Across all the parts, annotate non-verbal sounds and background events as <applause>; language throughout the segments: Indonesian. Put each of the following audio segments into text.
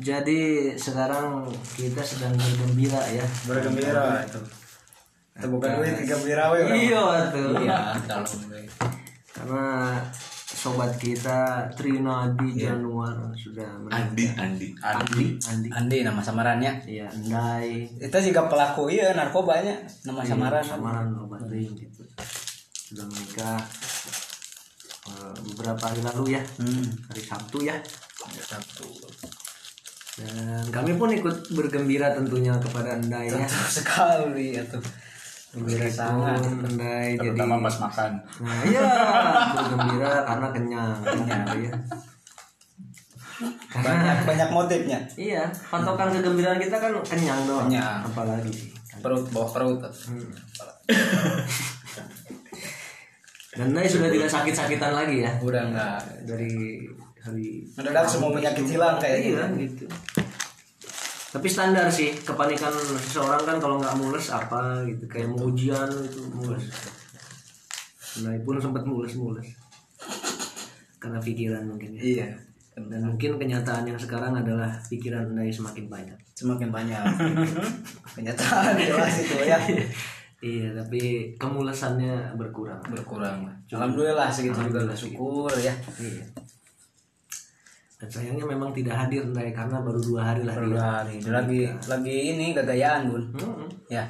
Jadi sekarang kita sedang bergembira ya. bergembira itu itu bukan duit gembira we. Iya tuh. Iya. Karena sobat kita Trinadi Januar sudah Andi menikah. Andi Andi. Andi. Andi nama samarannya. Iya, Endai. itu juga pelaku iya narkobanya nama samaran Samaran obat ring gitu. Sudah menikah eh, beberapa hari lalu ya. hmm. Hari Sabtu ya. Satu. Dan kami pun ikut bergembira tentunya kepada Endai ya. Tentu sekali itu gembira sangat Endai jadi Terutama pas makan. Nah iya bergembira karena kenyang kenyang ya. banyak banyak motifnya Iya, patokan kegembiraan kita kan kenyang doang. Kenyang. Apalagi. Perut bawah perut. Dan Nay sudah tidak sakit-sakitan lagi ya Udah enggak. dari hari mendadak semua penyakit hilang kayak iya gitu. Tapi standar sih kepanikan seseorang kan kalau nggak mules apa gitu kayak mau ujian itu mules. Nah pun sempat mules-mules karena pikiran mungkin ya. iya Dan mungkin kenyataan yang sekarang adalah pikiran Nay semakin banyak. semakin banyak <laughs> kenyataan jelas itu ya <laughs> Iya, tapi kemulesannya berkurang. Berkurang lah. alhamdulillah segitu juga syukur ya Iya. Dan sayangnya memang tidak hadir Ndai karena baru dua hari lah baru dia. hari lagi lagi ini gagayaan bun Hmm. ya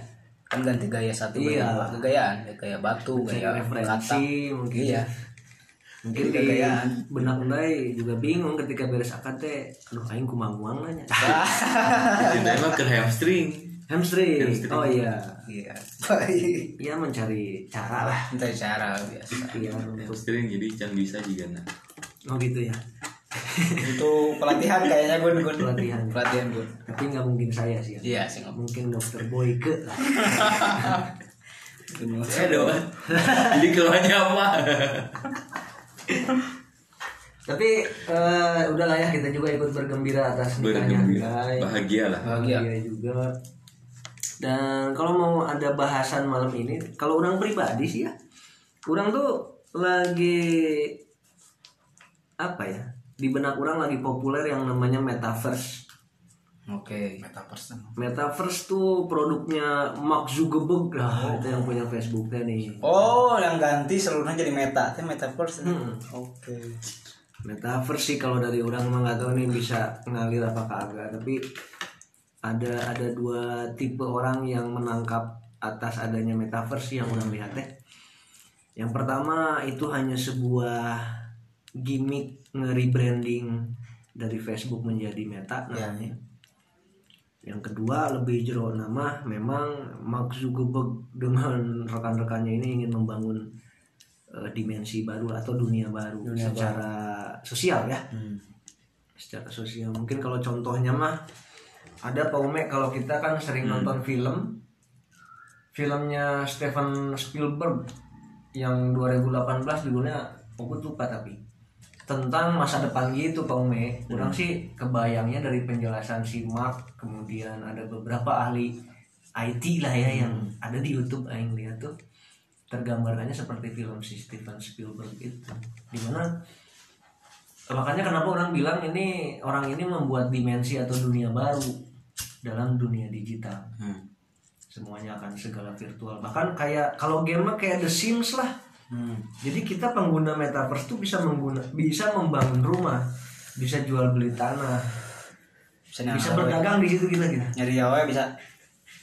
kan ganti gaya satu Iya. gaya dua. gagayaan ya, gaya batu Cari gaya kata referensi mungkin. iya Mungkin Jadi di gagayaan. benak Ndai juga bingung ketika beres akad teh, aduh aing kumang-kumang nanya. <laughs> Itu emang ke hamstring Hamstring. Hamstring. Oh iya. iya <laughs> Ia mencari cara lah minta cara biasa untuk hamstring jadi can bisa juga nah oh gitu ya. Itu pelatihan kayaknya gun gun Pelatihan. pelatihan gun Tapi nggak mungkin saya sih. ya. iya sih nggak Mungkin dokter Boyke saya doang jadi keluarnya apa <laughs> Tapi eh, udahlah ya kita juga ikut bergembira atas nikahnya bahagia lah Bahagia. Bahagia juga. Dan kalau mau ada bahasan malam ini, kalau orang pribadi sih ya, orang tuh lagi apa ya? Di benak orang lagi populer yang namanya metaverse. oke Metaverse. Metaverse tuh produknya Mark Zuckerberg lah, itu yang punya Facebooknya nih. oh yang ganti seluruhnya jadi meta itu metaverse Hmm. oke Metaverse sih kalau dari orang mah nggak tahu nih bisa ngalir apa kagak, tapi ada ada dua tipe orang yang menangkap atas adanya metaverse yang orang lihat deh. Yang pertama itu hanya sebuah gimmick nge-rebranding dari Facebook menjadi Meta namanya. Yang kedua lebih jero nama memang Mark Zuckerberg dengan rekan-rekannya ini ingin membangun eh, dimensi baru atau dunia baru Dunia secara sosial ya. Hmm. Secara sosial mungkin kalau contohnya mah ada Paume kalau kita kan sering nonton film filmnya Steven Spielberg yang 2018 judulnya aku lupa tapi tentang masa depan gitu Paume kurang sih kebayangnya dari penjelasan si Mark kemudian ada beberapa ahli IT lah ya yang ada di YouTube aing lihat tuh. Tergambarkannya seperti film si Steven Spielberg itu. Di mana makanya kenapa orang bilang ini orang ini membuat dimensi atau dunia baru dalam dunia digital. Hmm. semuanya akan segala virtual. Bahkan kayak kalau game kayak The Sims lah Hmm. jadi kita pengguna metaverse tuh bisa mengguna bisa membangun rumah bisa jual beli tanah bisa, bisa nyari berdagang di situ kita gitu nyari yawa bisa.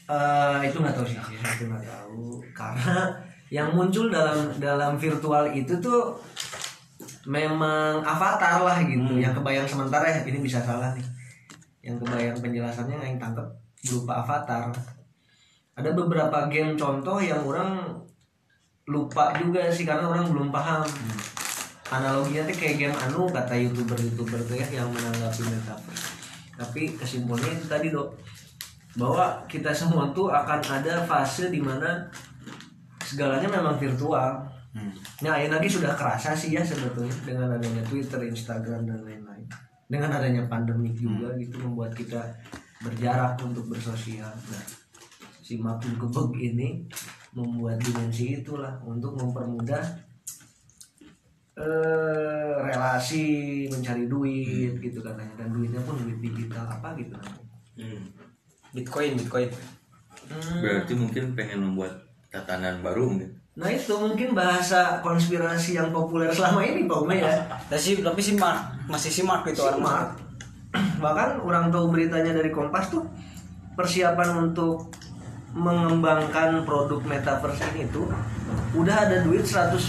Eh, itu nggak tahu sih itu nggak tahu. Karena yang muncul dalam dalam virtual itu tuh memang avatar lah gitu. Yang kebayang sementara ya ini bisa salah nih. Yang kebayang penjelasannya yang tangkep berupa avatar. Ada beberapa game contoh yang orang lupa juga sih karena orang belum paham analoginya tuh kayak game anu kata youtuber youtuber tuh ya yang menanggapi metaverse tapi kesimpulannya itu tadi dok bahwa kita semua tuh akan ada fase di mana segalanya memang virtual Hmm. Nah, ini lagi sudah kerasa sih ya sebetulnya dengan adanya Twitter, Instagram dan lain-lain. Dengan adanya pandemik juga gitu membuat kita berjarak untuk bersosial. Nah, si Mark Zuckerberg ini membuat dimensi itulah untuk mempermudah eh, relasi mencari duit gitu katanya dan duitnya pun duit digital apa gitu Hmm. Bitcoin, Bitcoin. Hmm. Berarti mungkin pengen membuat tatanan baru mungkin. Nah itu mungkin bahasa konspirasi yang populer selama ini Pak Ume ya. <laughs> Tapi sih, tapi si Mark masih si Mark itu orang Simak. <clears throat> Bahkan orang tahu beritanya dari Kompas tuh persiapan untuk mengembangkan produk metaverse ini tuh udah ada duit 140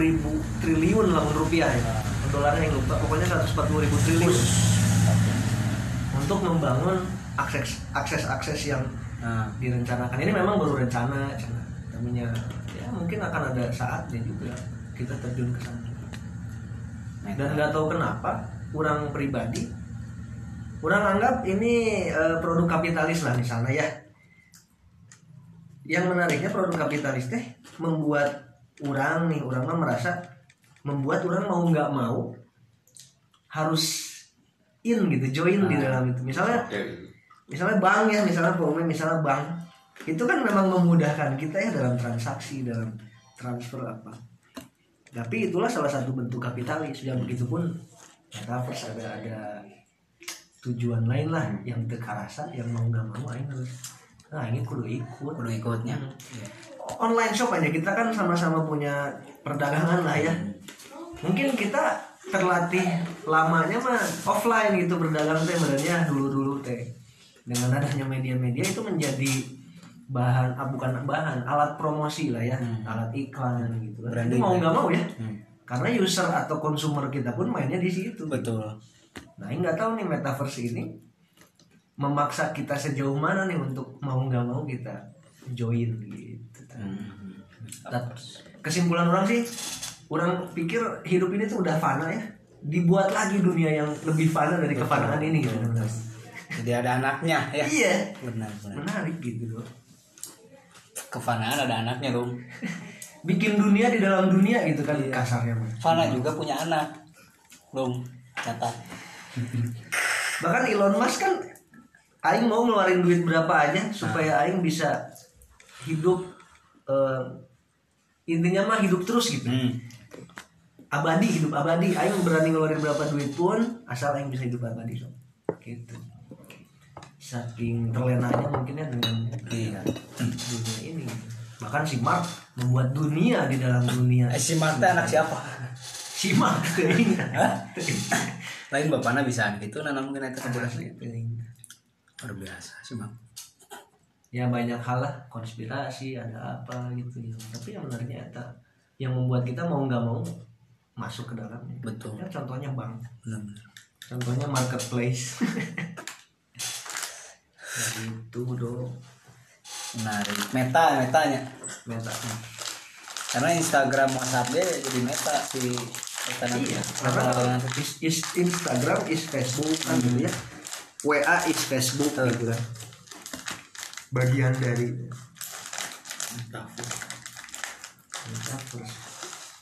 ribu triliun lah rupiah ya. Dolarnya yang lupa, pokoknya 140 ribu triliun. Untuk membangun akses akses akses yang Nah, direncanakan. Ini memang baru rencana namanya ya mungkin akan ada saatnya juga kita terjun ke sana. Dan nggak tahu kenapa orang pribadi orang anggap ini eh, produk kapitalis lah misalnya ya yang menariknya produk kapitalis teh membuat orang nih orang mah merasa membuat orang mau nggak mau harus in gitu join di dalam itu. Misalnya gitu. misalnya bank ya misalnya Pak misalnya bank. Itu kan memang memudahkan kita ya dalam transaksi dalam transfer apa. Tapi itulah salah satu bentuk kapitalis. Yang begitu pun metaverse ada ada tujuan lain lah yang terkarasa yang mau nggak mau aing harus nah ini kudu ikut. Kudu ikutnya. online shop aja kita kan sama-sama punya perdagangan lah ya. Mungkin kita terlatih lamanya mah offline gitu berdagang teh sebenarnya dulu-dulu teh. Dengan adanya media-media itu menjadi bahan ah, bukan bahan alat promosi lah ya. Alat iklan gitu. Kan itu Branding mau ya. nggak mau ya. Hmm. karena user atau konsumer kita pun mainnya di situ. Betul. Nah, ini nggak tahu nih metaverse ini memaksa kita sejauh mana nih untuk mau nggak mau kita join gitu. Dan kesimpulan orang sih, orang pikir hidup ini tuh udah fana ya. Dibuat lagi dunia yang lebih fana dari kefanaan ini gitu. Jadi ada anaknya ya. Iya, Benar, benar. menarik gitu loh. Kefanaan ada anaknya dong. <laughs> Bikin dunia di dalam dunia gitu kan kasarnya mah. Fana juga punya anak. Dong, catat. <laughs> Bahkan Elon Musk kan aing mau ngeluarin duit berapa aja supaya aing bisa hidup eh, intinya mah hidup terus gitu. Hmm. abadi hidup abadi aing berani ngeluarin berapa duit pun asal aing bisa hidup abadi so. gitu saking terlenanya mungkin ya dengan Iya. dunia ini bahkan si Mark membuat dunia di dalam dunia Eh, si Marta anak siapa? si Mark. Lain bapaknya bisa gitu, nah mungkin itu Asli teuing. Luar biasa sih bang. ya banyak hal lah konspirasi ada apa gitu ya tapi yang benarnya eta yang membuat kita mau nggak mau masuk ke dalamnya Betul. ya contohnya bank Benar-benar. contohnya marketplace <laughs> ya gitu dong Menarik. Meta, metanya. meta Karena Instagram WhatsApp dia jadi meta si meta nanti. iya karena Instagram is Facebook kan gitu ya WA is Facebook gitu kan bagian dari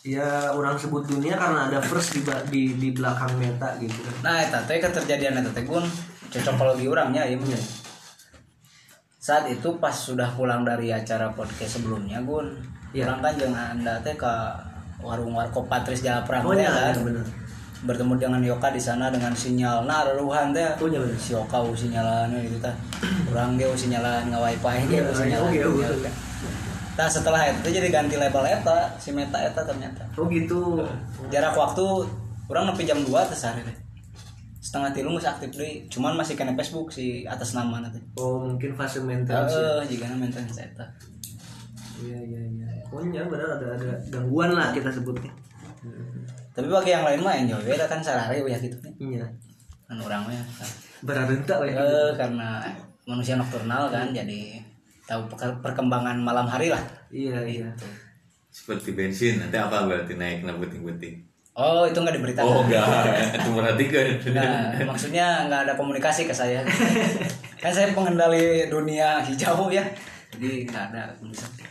ya orang sebut dunia karena ada first di, di, di belakang meta gitu kan Nah, eta teh keterjadian eta teh gun cocokologi orangnya ya mungkin. Saat itu pas sudah pulang dari acara podcast sebelumnya gun, Iya. orang kan jangan anda teh ke warung warkop Patris Jalan Prang Oh, iya, kan. iya, bener. Bertemu dengan Yoka di sana dengan sinyal nah ruhan teh. Oh, iya. Si Yoka u sinyalan gitu tah. Urang ge u sinyalan nggak wifi ge Iya, u sinyalan. iya, gitu, betul. kan. Nah setelah itu jadi ganti label eta si meta eta ternyata oh gitu jarak waktu kurang nepi jam 2 terus hari deh setengah tilu masih aktif deh cuman masih kena Facebook si atas nama nanti oh mungkin fase maintenance ya. eh jika maintenance eta iya iya iya pokoknya benar ada ada gangguan lah kita sebutnya tapi bagi yang lain mah enjoy beda kan sehari ya gitu nih iya kan orang mah berarenta lah ya eh karena manusia nokturnal kan jadi tahu per- perkembangan malam hari lah iya iya Seperti bensin, nanti apa berarti naik na puting-puting? oh itu nggak diberitakan Oh enggak, itu perhatikan. Nah, maksudnya nggak ada komunikasi ke saya. kan saya pengendali dunia hijau ya. Jadi nggak ada komunikasi.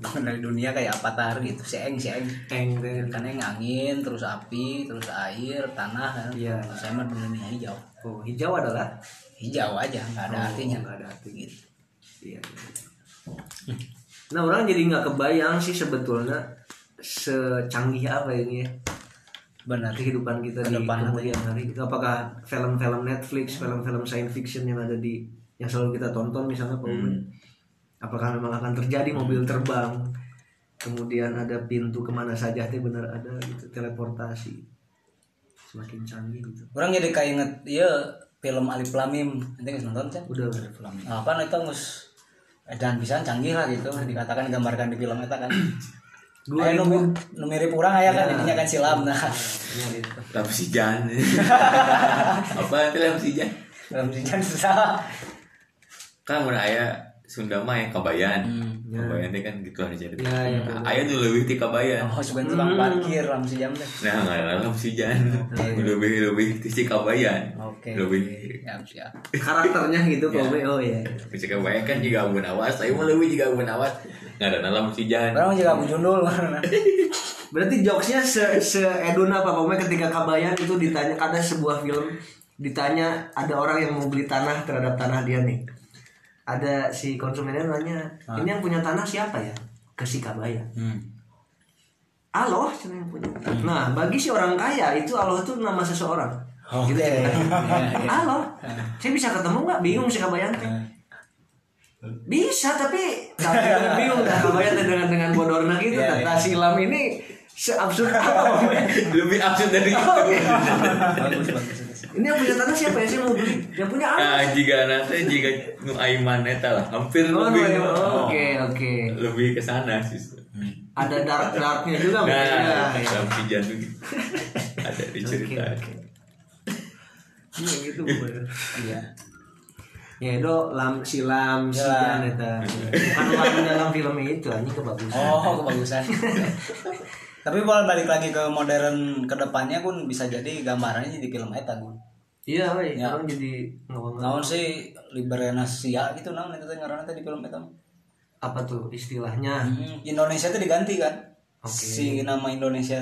Pengendali dunia kayak avatar gitu, seeng seeng. Eng. Kan yang angin, terus api, terus air, tanah kan. Iya. Saya mah dunia hijau. oh hijau adalah Hijau aja, nggak ada Oh, artinya. nggak ada arti. Gitu. Iya. Nah orang jadi nggak kebayang sih sebetulnya secanggih apa ini ya benar kehidupan kita Ke di kemudian hari itu apakah film-film Netflix film-film science fiction yang ada di yang selalu kita tonton misalnya Ume, apakah memang akan terjadi mobil terbang? Kemudian ada pintu ke mana saja itu benar ada gitu teleportasi. Semakin canggih gitu. Orang jadi kayak inget iya film Alif Lamim nanti nggak nonton kan udah. Nah, apa itu mus dan bisa canggih lah gitu. Dikatakan digambarkan di film itu kan. Dua Ayo nu, nu mirip orang aya kan? Intinya kan silam nah. Ya, gitu. lampu sijan apa itu lampu sijan dalam sijan susah. Kan mun aya Sunda mah yang kabayan. Hmm, kabayan teh kan gitu aja. Cerita Ya, ya, Nah, aya nu leuwih ti kabayan. Oh sebenarnya tukang parkir dalam sijam teh. Nah nggak lampu sijan lebih lebih ti si kabayan. Oke. Lebih. Siap siap. Karakternya gitu Pak Ume. oh ya. Si kabayan kan juga amun awas. Saya mau lebih juga amun awas. Nggak ada lampu sijan orang juga aku jundul. <laughs> Berarti jokesnya se se edun apa Ume ketika Kabayan itu ditanya ada sebuah film ditanya ada orang yang mau beli tanah terhadap tanah dia nih. Ada si konsumennya nanya, ini yang punya tanah siapa ya? Ke si Kabayan. hmm. Allah yang punya. Nah, bagi si orang kaya itu Allah itu nama seseorang. oke Gitu Iya, ceritanya. iya. Allah. Saya bisa ketemu nggak? Bingung si Kabayan teh. Bisa tapi tapi bingung dah teh dengan dengan bodorna gitu. Iya. Kata silam ini seabsurd apa <laughs> lebih absurd dari itu Oh, bagus bagus bagus. Ini yang punya tanah siapa ya? Saya mau beli. Yang punya apa? Nah, jika nanti jika nu aiman eta lah, hampir Oh, lebih no, no. Oke, oke. lebih ke sana sih. Ada dark darknya juga mungkin. Nah, ya. dalam gitu. ada di Oke, cerita. oke. Iya gitu. Iya Ya itu lam silam Ya. sidan eta. Bukan lam dalam film itu anjing kebagusan. oh kebagusan <laughs> tapi kalau balik lagi ke modern ke depannya pun bisa jadi gambarannya jadi film eta gun Iya, weh. Ya. Orang jadi naon sih liberenasia gitu naon itu ngaranna teh di film eta apa tuh istilahnya? Hmm, Indonesia itu diganti kan Oke. si nama Indonesia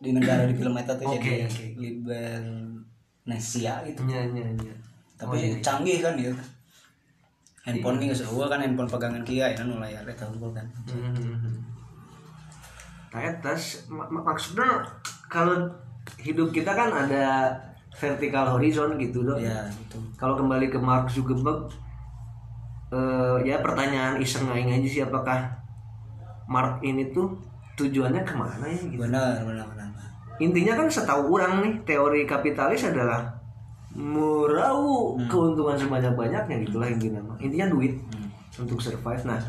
di negara di film eta tuh Oke, jadi. Libernesia gitu nya nya. Oh, tapi iya. canggih kan gitu handphone ini eueuh kan handphone pegangan kia ya nu layar eta unggul kan Hmm. Etas mak- mak- maksudnya kalau hidup kita kan ada vertikal horizon gitu dong. ya gitu Kalau kembali ke Mark Zuckerberg, eh, ya pertanyaan iseng aing aja sih apakah Mark ini tuh tujuannya ke mana ya gitu. benar benar benar Intinya kan setahu orang nih teori kapitalis adalah meraup keuntungan sebanyak-banyaknya gitulah intinya. Intinya duit untuk survive. Nah,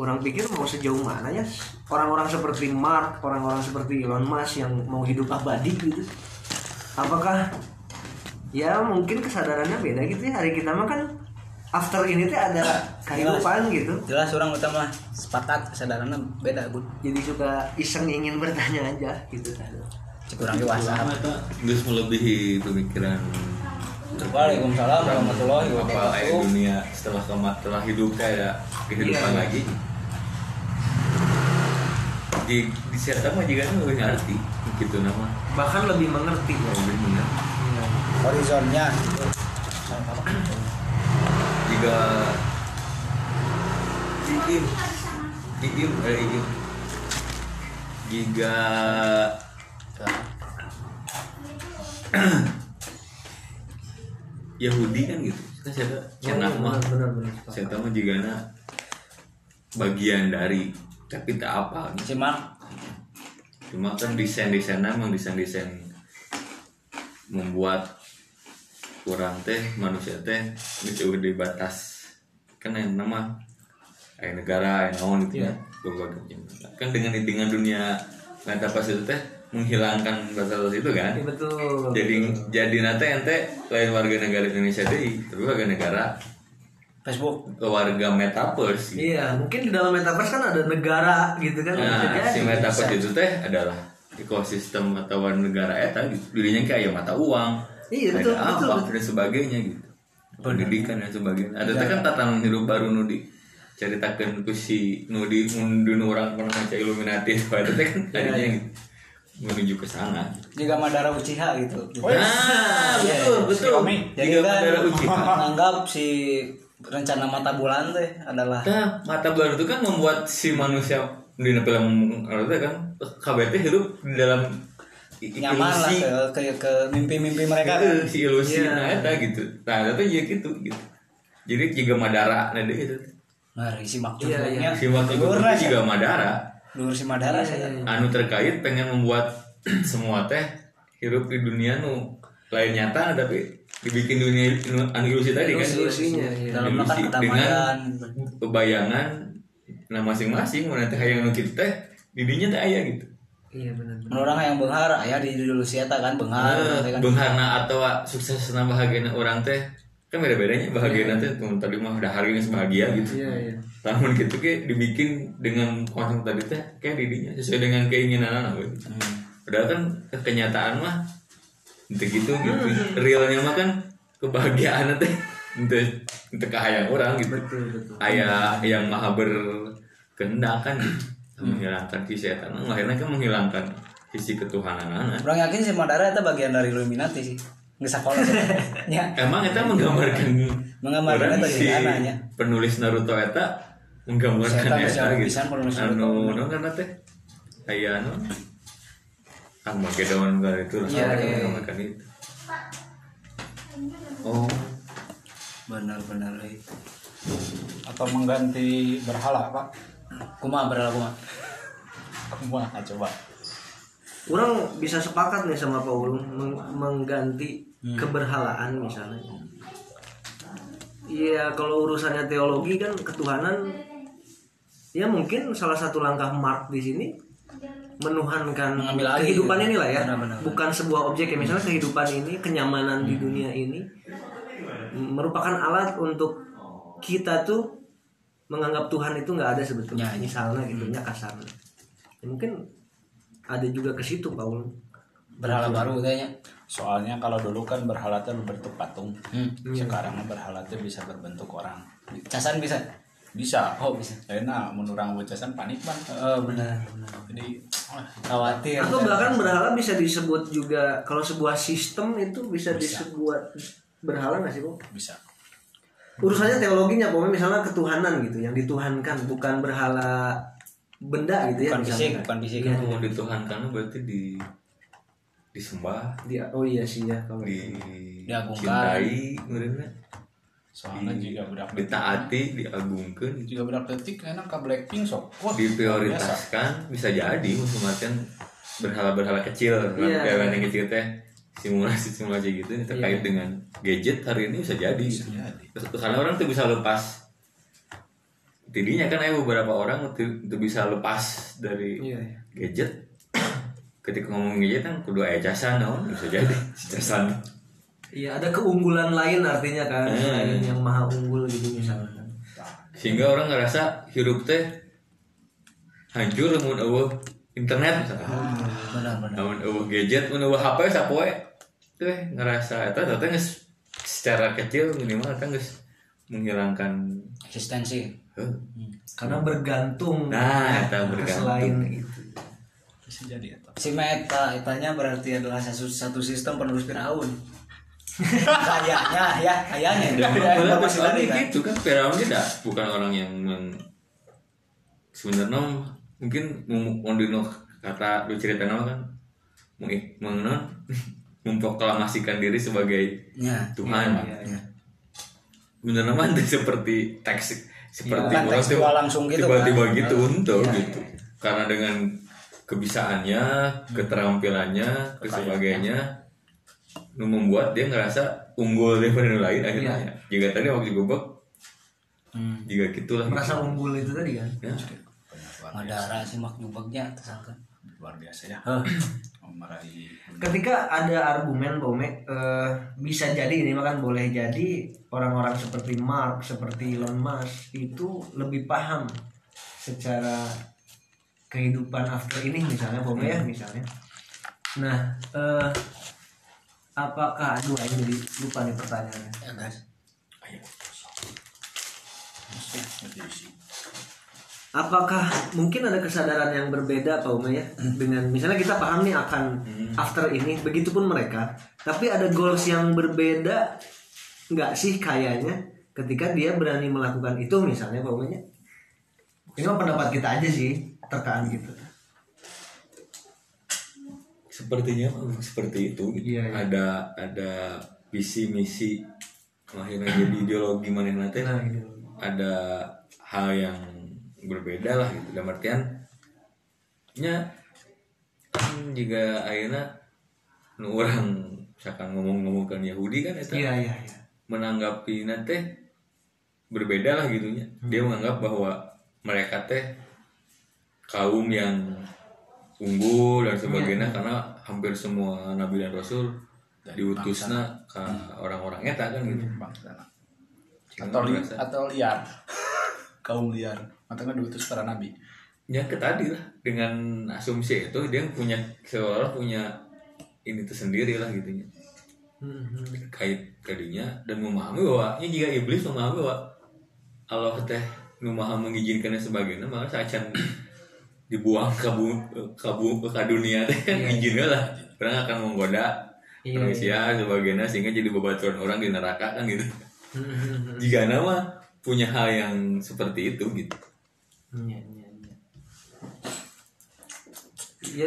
orang pikir mau sejauh mana ya orang-orang seperti Mark, orang-orang seperti Elon Musk yang mau hidup abadi gitu. Apakah ya mungkin kesadarannya beda gitu ya hari kita mah kan after ini tuh ada kehidupan gitu. jelas orang utama sepakat kesadarannya beda bun Jadi suka iseng ingin bertanya aja gitu. cek orang dewasa itu terus melebihi pemikiran Waalaikumsalam warahmatullahi apa wabarakatuh. dunia setelah kemat setelah hidup kayak kehidupan Iya. lagi? Di di siapa mah juga lebih ngerti gitu nama. Bahkan lebih mengerti. Ya. lebih benar horizonnya. Jika iim iim eh iim jika <clears throat> Yahudi kan gitu. Kan saya cenah mah benar-benar. saya tahu mah juga bagian dari tapi tak apa cuman cuma kan desain desainnya emang desain desain membuat kurang teh manusia teh itu udah batas. Kan yang nama kayak negara yang naon itu Iya. ya berbagai macam. kan dengan dengan dunia metaverse itu teh menghilangkan batas itu kan Iya, betul. jadi jadi nanti ente lain warga negara Indonesia deh tapi warga negara Facebook warga metaverse gitu. Iya, mungkin di dalam metaverse kan ada negara gitu kan. Nah, jadi. si metaverse itu teh adalah ekosistem atau negara eta gitu. Dirinya kayak mata uang, Iya, ada betul, apa betul, betul. dan sebagainya gitu. Pendidikan dan sebagainya. Ada teh kan tatanan hidup baru nu di ceritakan ku si nu di mun orang pernah Illuminati itu kan tadinya gitu. Menuju ke sana. juga Madara Uchiha gitu. Nah, betul, betul. jadi Juga kan Madara Uchiha. menganggap <laughs> si rencana mata bulan teh adalah Nah, mata bulan itu kan membuat si manusia di film itu kan KBT hidup di dalam nyaman lah ilusi. ke ke, ke mimpi-mimpi mereka kan. Heeh, si ilusi Iya. nah eta gitu. Nah itu ya gitu gitu. Jadi juga Madara nah gitu ngeri si mak Iya, iya. si waktu itu Luar juga Madara Luar si Madara saya anu terkait pengen membuat <clears throat> semua teh hidup di dunia nu lain nyata tapi dibikin dunia anu ilusi tadi kan? Ilusinya, iya. dalam Ilusi. kedamaian. kebayangan nah masing-masing mana teh hayang nu kitu teh didinya teh aya gitu. Iya benar menurut orang yang benghar ayah di dulu sieta kan benghar Ah, kan. Bengharna atau sukses bahagia orang teh kan beda-bedanya bahagia teh tuh tadi mah udah hari ini bahagia gitu iya iya namun gitu kayak dibikin dengan konsep tadi teh kayak didinya sesuai dengan keinginan anak gitu. Padahal kan kenyataan mah itu gitu gitu. Realnya mah kan kebahagiaan teh itu itu kahayang orang gitu. betul betul Ayah yang maha berkehendak kan gitu. menghilangkan si setan akhirnya kan menghilangkan sisi ketuhanan anak orang yakin si Madara itu bagian dari Illuminati sih nggak sekolah ya. Emang kita menggambarkan Menggambarkan eta si nya? penulis Naruto eta menggambarkan eta bisa gitu. Penulis Naruto, anu no kan teh aya anu Armageddon kali itu lah. Iya, iya, iya. menggambarkan itu. Oh. Benar-benar itu atau mengganti berhala pak? Kuma berapa kuma. <laughs> Kumaha coba. Orang bisa sepakat nih sama Pak Ulung meng- mengganti keberhalaan misalnya. Iya kalau urusannya teologi kan ketuhanan ya mungkin salah satu langkah Mark di sini menuhankan Mengambil kehidupan gitu. ini lah ya Benar-benar. bukan sebuah objek ya misalnya kehidupan ini kenyamanan di dunia ini merupakan alat untuk kita tuh menganggap Tuhan itu nggak ada sebetulnya Ya, ya. misalnya gitu ya kasarnya Ya, mungkin ada juga ke situ Paul berhala baru kayaknya. Soalnya kalau dulu kan berhala teh berbentuk patung hmm. sekarang mah berhala teh bisa berbentuk orang. Casan bisa? Bisa. Oh bisa. Enak menurang bocasan panik bang. Oh benar benar. Jadi ah, khawatir. Atau bahkan berhala bisa disebut juga kalau sebuah sistem itu bisa, disebut berhala nggak sih bu? Bisa. Urusannya teologinya pokoknya misalnya ketuhanan gitu yang dituhankan bukan berhala benda gitu ya bukan fisik bukan fisik. Iya. mau dituhankan berarti di disembah Dia- oh iya sih ya kalau di Diagungkan. cintai kemudian soalnya juga budak ditaati diagungkan juga budak detik enak ke Blackpink sok wah diprioritaskan bisa jadi musuh artian berhala-berhala kecil Iya. yeah. yang kecil teh simulasi simulasi gitu terkait dengan gadget hari ini bisa jadi Bisa jadi. Karena orang tuh bisa lepas tidinya kan ada beberapa orang tuh, tuh bisa lepas dari iya iya. gadget ketika ngomong gadget kan kudu aya casan naon bisa jadi <laughs> si casan iya ada keunggulan lain artinya kan Hmm. selain yang maha unggul gitu misalnya kan. sehingga orang ngerasa hidup teh hancur mun eueuh internet misalkan benar namun eueuh gadget mun eueuh HP sapoe teh ngerasa eta eta geus secara kecil minimal eta geus menghilangkan eksistensi heuh. karena bergantung Nah, bergantung. selain jadi itu si meta itanya berarti adalah satu, satu sistem penerus Firaun. <laughs> Kayaknya ya kayaknya Ya, kan? gitu kan Firaun tidak bukan orang yang meng, sebenarnya mungkin mau dino kata lu cerita nama kan meng, meng, <laughs> memproklamasikan diri sebagai ya Tuhan. ya. bener nama seperti teks seperti Bukan orang tekstual tiba- langsung gitu tiba-tiba kan. gitu untuk Iya, gitu. karena dengan kebisaannya keterampilannya kesebagainya nu membuat dia ngerasa unggul daripada yang lain akhirnya Iya. jika tadi waktu gobek hmm. jika gitulah. Merasa unggul itu tadi kan? Ya. Madara si mak jubagnya tersangka. Luar biasa ya. <coughs> Ketika ada argumen Bome eh, bisa jadi ini makan boleh jadi orang-orang seperti Mark seperti Elon Musk itu lebih paham secara kehidupan after ini misalnya Bome ya misalnya. Nah eh, apakah aduh ini jadi lupa nih pertanyaannya. Ya guys. Apakah mungkin ada kesadaran yang berbeda Pak ya dengan misalnya kita paham nih akan after ini begitupun mereka tapi ada goals yang berbeda nggak sih kayaknya ketika dia berani melakukan itu misalnya Pak nya ini pendapat kita aja sih terkaan gitu. Sepertinya seperti itu. Gitu. Iya, iya. ada ada visi misi akhirnya jadi ideologi mana nanti nah gitu ada hal yang berbeda lah gitu. Dalam artian nya kan juga akhirnya orang misalkan ngomong-ngomongkan Yahudi kan itu iya iya iya. menanggapi nanti berbeda lah gitunya dia menganggap bahwa mereka teh kaum yang unggul dan sebagainya karena hampir semua nabi dan rasul diutusnya ke orang-orang eta kan gitu? atau li- atau liar. <laughs> Kaum liar. Makanya diutus para nabi. Ya ke tadi lah. Dengan asumsi itu dia punya seolah punya ini tuh sendiri lah gitunya Hmm, kait kadinya dan memahami bahwa ini jika iblis memahami bahwa Allah teh nu maha mengizinkannya sebagainya malah sacan dibuang ke bu, ke, bu, ke dunia teh kan izinnya lah orang akan menggoda Iya, manusia sebagainya sehingga jadi bebaturan orang di neraka kan gitu. Hmm, jika nama punya hal yang seperti itu gitu. Iya, iya, iya. Ya,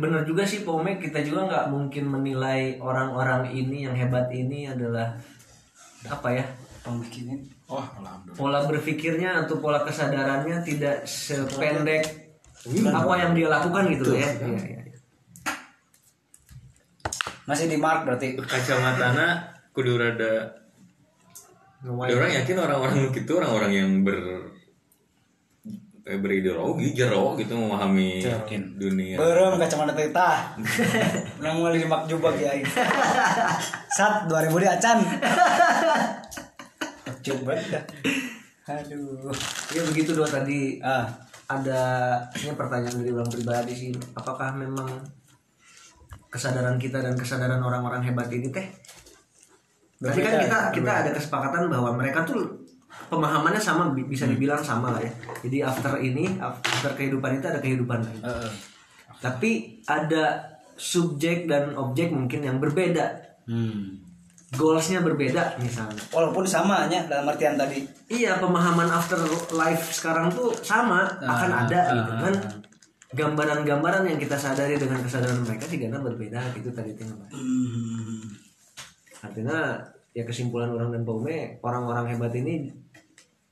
benar juga sih Pome kita juga nggak mungkin menilai orang-orang ini yang hebat ini adalah apa ya? Oh alhamdulillah. Pola berpikirnya atau pola kesadarannya tidak sependek apa yang dia lakukan gitu ya. Iya, iya, iya. masih di mark berarti kacamatana kudu rada orang yakin orang-orang gitu orang-orang yang ber eh, berideologi jero gitu memahami Yakin. dunia Belum kacamata tita. <laughs> Nang mulai di mak jubak ya ini. Sat 2000 di acan. Coba dah. Aduh. Ya begitu doa tadi Ah, ada ini pertanyaan dari orang pribadi sih apakah memang kesadaran kita dan kesadaran orang-orang hebat ini teh Tadi kan kita kita ada kesepakatan bahwa mereka tuh pemahamannya sama bi- bisa dibilang sama lah ya. Jadi after ini after kehidupan itu ada kehidupan lain. Heeh. Tapi ada subjek dan objek mungkin yang berbeda. Hmm. Goalsnya berbeda misalnya. Walaupun sama nya dalam artian tadi. Iya pemahaman after life sekarang tuh sama akan ada gitu kan. Gambaran-gambaran yang kita sadari dengan kesadaran mereka sih karena berbeda gitu tadi tuh artinya ya kesimpulan orang dan Paume orang-orang hebat ini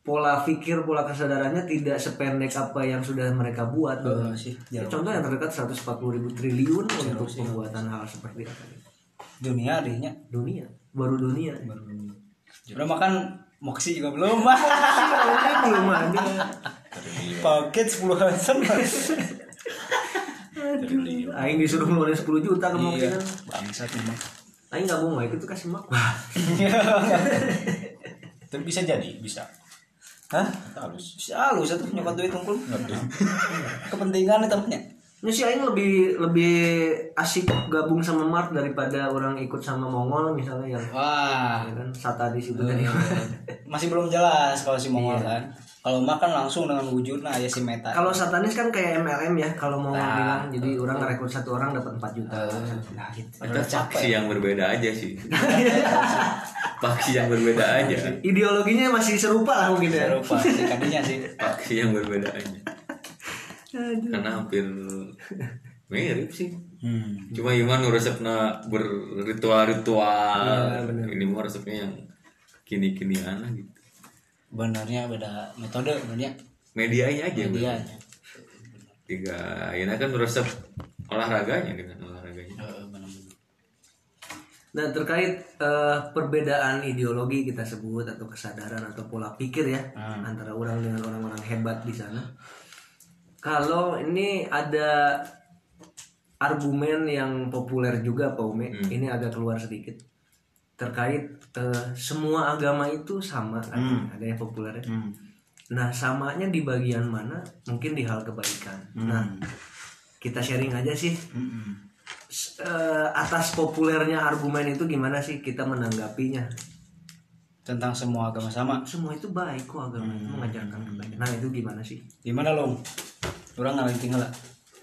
pola pikir pola kesadarannya tidak sependek apa yang sudah mereka buat Heeh, sih, Ya, contoh yang terdekat 140 ribu triliun untuk pembuatan hal seperti itu Dunia adanya. dunia baru dunia Udah makan moksi juga belum. belum <laughs> ada Paket 10 hasan. Aing disuruh ngeluarin 10 juta Iya. kemungkinan Bangsat memang. Aing gak mau ikut tuh kasih mak tapi bisa jadi bisa Hah? halus Bisa lu satu nyokot duit unggul. Kepentingan itu punya. Ini sih Aing lebih lebih asik gabung sama Mark daripada orang ikut sama Mongol misalnya yang Wah, ya kan satanis itu tadi. masih belum jelas kalau si Mongol kan. Kalau makan langsung dengan wujud nah ya si Meta. Kalau satanis kan kayak MLM ya kalau mau Nah, bilang jadi orang ngerekrut satu orang dapat 4 juta. nah gitu. ada faksi yang berbeda aja sih <laughs> faksi yang berbeda aja Ideologinya masih serupa lah mungkin ya. Serupa si kadinya sih. faksi yang berbeda aja karena hampir mirip sih Hmm. cuma Iman resepnya berritual-ritual bener. ini mah resepnya yang kini-kinian lah gitu Benernya beda metode benernya medianya aja dia. bener. tiga ini kan resep olahraganya dengan olahraganya Heeh, bener-bener. Nah terkait eh, perbedaan ideologi kita sebut atau kesadaran atau pola pikir ya Hmm. antara orang dengan orang-orang hebat di sana. Kalau ini ada argumen yang populer juga Pak Ume, ini agak keluar sedikit terkait eh, semua agama itu sama kan? ada yang populer ya. Hmm. Nah samanya di bagian mana? Mungkin di hal kebaikan. Nah kita sharing aja sih Hmm. Eh, atas populernya argumen itu gimana sih kita menanggapinya? Tentang semua agama sama. Semua itu baik kok agama itu mengajarkan kebaikan. Nah itu gimana sih? Gimana long? Orang ngaling tinggal lah.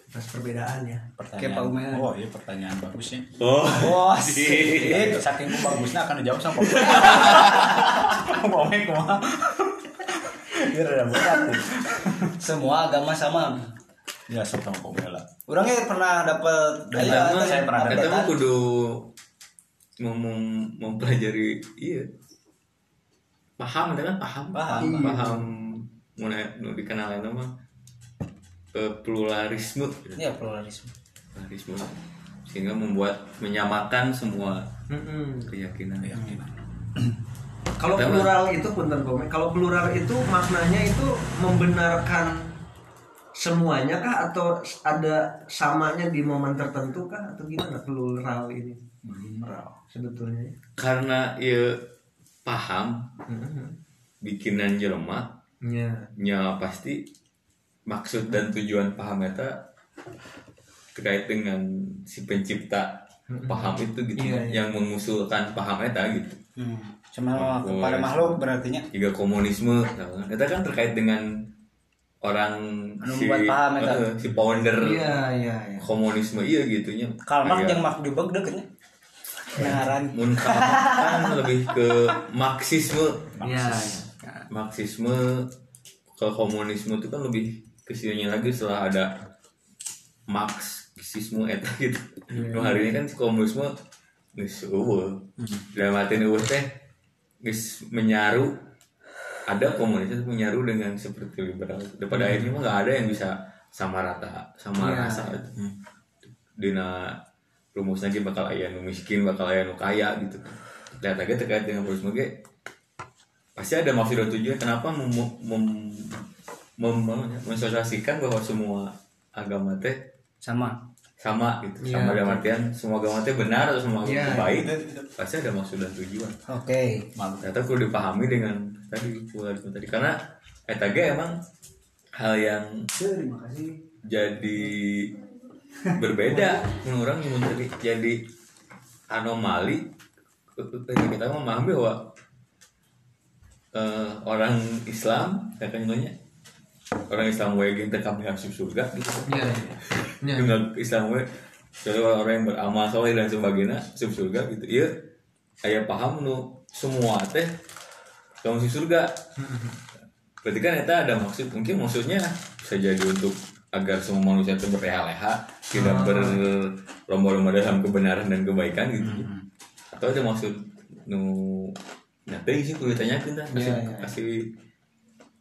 Atas perbedaannya. Kayak Pak Ume. oh iya pertanyaan bagus ya oh <laughs> Wah, Eh, saking bagusnya akan dijawab sama Pak Ume kumaha <laughs> Biar ada berat. Semua agama sama. Ya sama Pomela. orangnya pernah dapat mah saya pernah mah updatean. kudu mem- mempelajari iya paham itu kan? Paham. Paham, paham, paham. Mulai nu dikenal nama eh, pluralisme. Iya pluralisme. pluralisme. Sehingga membuat menyamakan semua Mm-mm. keyakinan. <clears throat> Kalau Pertama- plural itu punten. Kalau plural itu maknanya itu membenarkan semuanya kah? Atau ada samanya di momen tertentu kah? Atau gimana plural ini? Sebetulnya? karena ya paham bikinan jelema Ya. nya pasti maksud dan tujuan paham eta terkait dengan si pencipta paham itu gitu Iya, iya. yang mengusulkan paham eta gitu Hmm. Cuma kepada iya. makhluk berartinya juga komunisme eta kan terkait dengan orang Anu membuat paham eta. eh, si founder Iya, iya, iya. komunisme iya gitunya Karl Marx Iya. jeung Mark Zuckerberg deketnya. Ngaran. Mun Karl Marx kan lebih ke marxisme. Iya. marxisme ke komunisme itu kan lebih ke sininya lagi setelah ada marxisme eta gitu. Iya. Nu hari ini kan komunisme geus eueuh dalam artian eueuh teh geus menyaru. Ada komunis menyaru dengan seperti liberal. Pada akhirnya mah nggak ada yang bisa sama rata sama Iya. rasa. Itu dina rumusnya ge bakal aya nu miskin bakal aya nu kaya gitu. Lihat aja terkait dengan komunisme ge pasti ada maksud dan tujuan kenapa mem, mem, mem- mem- mensosialisasikan bahwa semua agama teh Sama. sama gitu. Iya, sama dalam artian semua agama teh benar atau semua agama Iya, teh baik pasti ada maksud dan tujuan. Oke. ternyata perlu dipahami dengan tadi pluralisme tadi. Karena eta ge emang hal yang Terima kasih. jadi berbeda. Menurut orang cuma tadi jadi anomali ketika kita memahami bahwa eh, orang Islam ya kan orang Islam wae yang tekam masuk surga gitu. Iya. dengan Islam we jadi orang yang beramal soleh dan sebagainya masuk surga gitu. Iya ayah paham nu semua teh kamu masuk surga. Berarti kan itu ada maksud mungkin maksudnya bisa jadi untuk agar semua manusia itu berleha-leha tidak berlomba-lomba dalam kebenaran dan kebaikan gitu. Atau ada maksud nu nyata sih kudu ditanyakan dah kasih, Iya, iya. kasih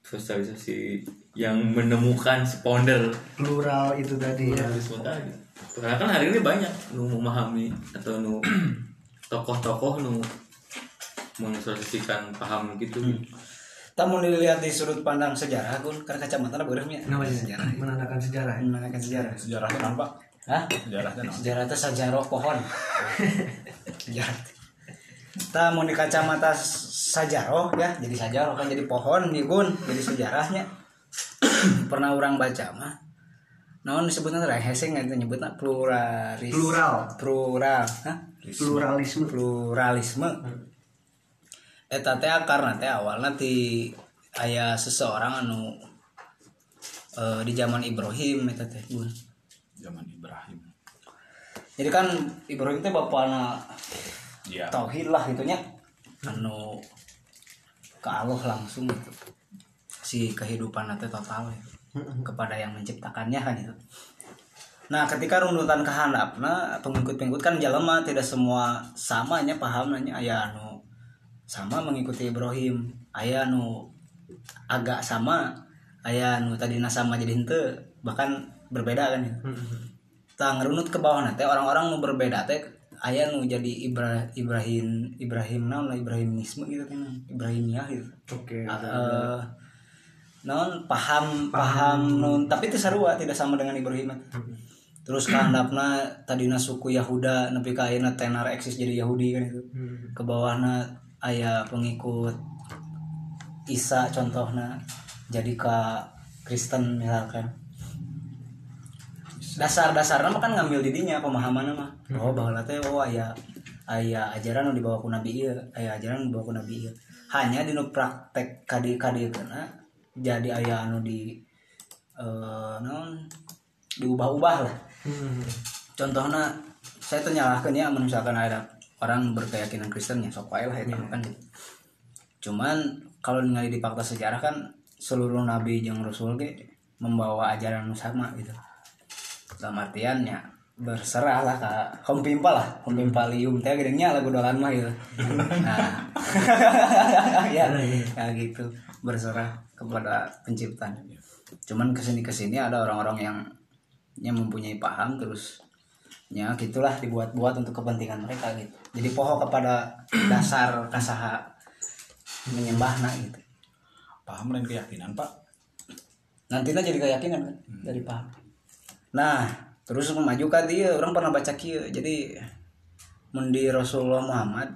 sosialisasi yang menemukan sponder Plural itu tadi ya. pluralisme tadi. Karena kan hari ini banyak nu memahami atau nu <clears throat> tokoh-tokoh nu mensosialisasikan paham gitu. Kita mau dilihat di sudut pandang sejarah, Gun. Karena kacamata beureuhnya. Namanya sejarah. menandakan sejarah. ya? Menanyakan sejarah. Sejarahnya nampak. Hah? Sejarahnya nampak. Sejarah itu sajarah pohon. <laughs> sejarah. Kita mau di kacamata sajarah ya, jadi sajarah kan jadi pohon nih Gun, jadi sejarahnya. <coughs> Pernah orang baca mah. Naon disebutnya teh hesing itu nyebutnya pluralis. Plural. Plural. Hah? Pluralisme. pluralisme eta teh karena teh awalnya ti aya seseorang anu eh, di zaman Ibrahim eta teh Bun. Zaman Ibrahim. jadi kan Ibrahim teh bapana Iya. tauhid lah gitunya anu ke Allah langsung gitu si kehidupan teh total gitu. kepada yang menciptakannya kan itu nah ketika runtutan kehandapna pengikut-pengikut kan jalema tidak semua samanya pahamnya aya anu sama mengikuti Ibrahim. Aya anu agak sama aya anu tadi sama jadi henteu bahkan berbeda kan ya. Tang ngerunut ke bawah teh orang-orang nu berbeda teh aya nu jadi Ibra, Ibrahim Ibrahim naon lah Ibrahimisme gitu kan Ibrahimiyah gitu. Oke. Eh, naon paham paham nun tapi itu sarua tidak sama dengan Ibrahim terus kehandapna tadina suku Yahuda nepi ka ayeuna tenar eksis jadi Yahudi kan itu. Ke bawahna aya pengikut Isa contohnya jadi ke Kristen misalkan. Dasar-dasarnya mah kan ngambil didinya pemahaman mah. Oh bahwa teh oh aya aya ajaran nu dibawa ku nabi ieu aya ajaran dibawa ku nabi ieu. Hanya di praktek kadi kadi kena jadi aya anu di eh non diubah-ubah lah contohnya saya tuh nyalahkan ya misalkan ada orang berkeyakinan Kristen ya sok lah itu kan gitu. cuman kalau ningali di fakta sejarah kan seluruh nabi jeung rasul ge membawa ajaran sama gitu. Dalam artiannya berserah lah kak home pimpa lah. Home pimpa lium teh gedengnya lagu dolan mah gitu. Nah. <laughs> Ya ya gitu. Berserah kepada pencipta. Cuman ke sini ke sini ada orang-orang yang yang mempunyai paham terus ya gitulah dibuat-buat untuk kepentingan mereka gitu. Jadi poho kepada dasar <clears throat> kasaha menyembahna gitu. Paham dan keyakinan pak. Nantinya jadi keyakinan kan dari paham. Nah terus memajukan dia orang pernah baca kia jadi mundi Rasulullah Muhammad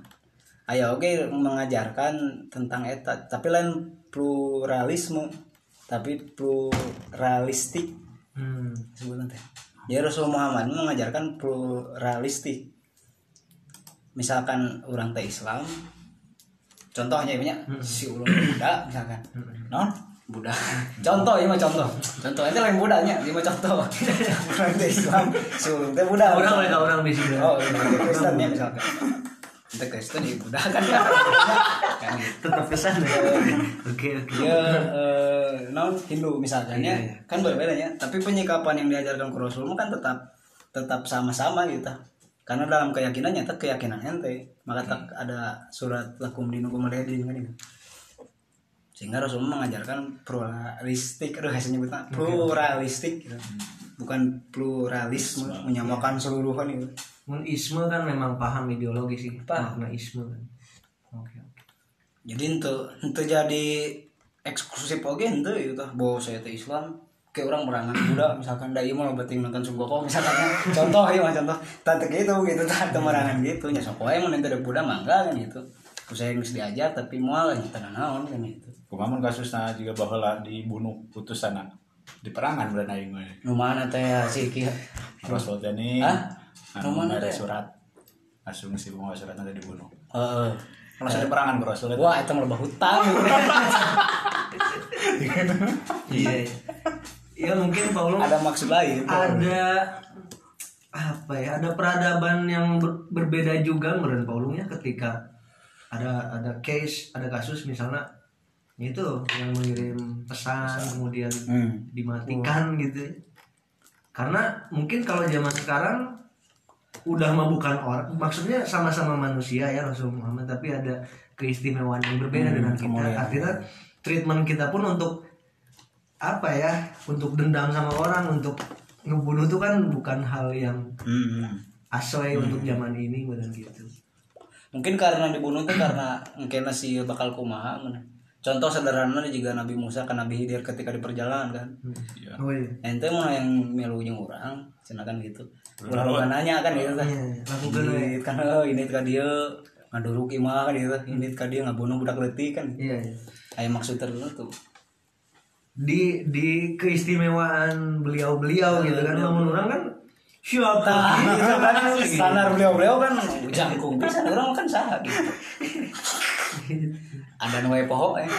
ayo oke mengajarkan tentang etat tapi lain pluralisme tapi pluralistik. Hmm. sebutan teh jadi Rasulullah Muhammad mengajarkan pluralistik. Misalkan orang teh Islam contohnya banyak si ulun Buddha misalkan. Non? Buddha. Contoh ini mah contoh. Contoh itu lain Budanya ini mah contoh. <laughs> Orang teh Islam si ulun teh Buddha. Orang mereka orang di sini. oh ini teh Kristen ya misalkan teh Kristen ya Buddha kan? Kan <laughs> kan gitu. Tetap kesan ya. Oke oke. dia eh, non Hindu misalkan ya. Kan berbeda ya tapi penyikapan yang diajarkan ke Rasul kan tetap tetap sama-sama gitu karena dalam keyakinannya tak keyakinan ente. Maka tak ada surat lakum dinukum alayadin kan itu. Sehingga Rasul mengajarkan pluralistik. Aduh saya nyebutnya pluralistik gitu. bukan pluralisme menyamakan seluruhan itu isme kan memang paham ideologi sih. Paham. Makna isme kan. Oke jadi untuk untuk jadi eksklusif oke itu gitu bahwa saya teh Islam. Kayak orang merangan Buddha misalkan dai mau beting nonton Sugoko misalkan. <laughs> Contoh ya mah contoh. Tante gitu gitu tante merangan gitu. Nya sok wae mun ente ada Buddha mangga kan gitu. Saya geus diajar tapi moal nya tanah naon kan gitu. Kumamun kasusnya juga bahwa dibunuh putusan di perangan berana aing mah nu mana teh ya, si kieu Rasul teh? Anu teh? surat. Asumsi bahwa surat nanti dibunuh. Heeh. Rasul di perangan ke Rasul wah itu loba hutang <laughs> Iya. Ya mungkin Paulo ada maksud lain ada apa ya ada peradaban yang ber- berbeda juga menurut Paulus ya ketika ada ada case ada kasus misalnya itu yang mengirim pesan kemudian hmm. dimatikan gitu karena mungkin kalau zaman sekarang udah mah bukan orang maksudnya sama-sama manusia ya Rasul Muhammad tapi ada keistimewaan yang berbeda dengan kita. kemuliaan. artinya treatment kita pun untuk apa ya untuk dendam sama orang untuk ngebunuh tuh kan bukan hal yang Hmm. asoy untuk zaman ini dan gitu. Mungkin karena dibunuh tuh karena mungkin si bakal kumaha contoh sederhana juga Nabi Musa kan Nabi Hidir ketika di perjalanan kan. Iya. oh iya. Ente mau yang milu jeung urang cenah kan gitu ulah ulah nanya kan gitu Iya, lakukan we. Ini kan oh, ini ka dia. Ngaduruk imah kan gitu ini ka dia ngabunuh budak leutik kan. Iya iya. Aya maksud tertentu di di keistimewaan beliau-beliau gitu kan. Namun orang kan siapa <laughs> gitu kan. Gitu. standar beliau-beliau kan jangkung bisa orang kan sah gitu. <laughs> Ada nu wae poho eh. <laughs>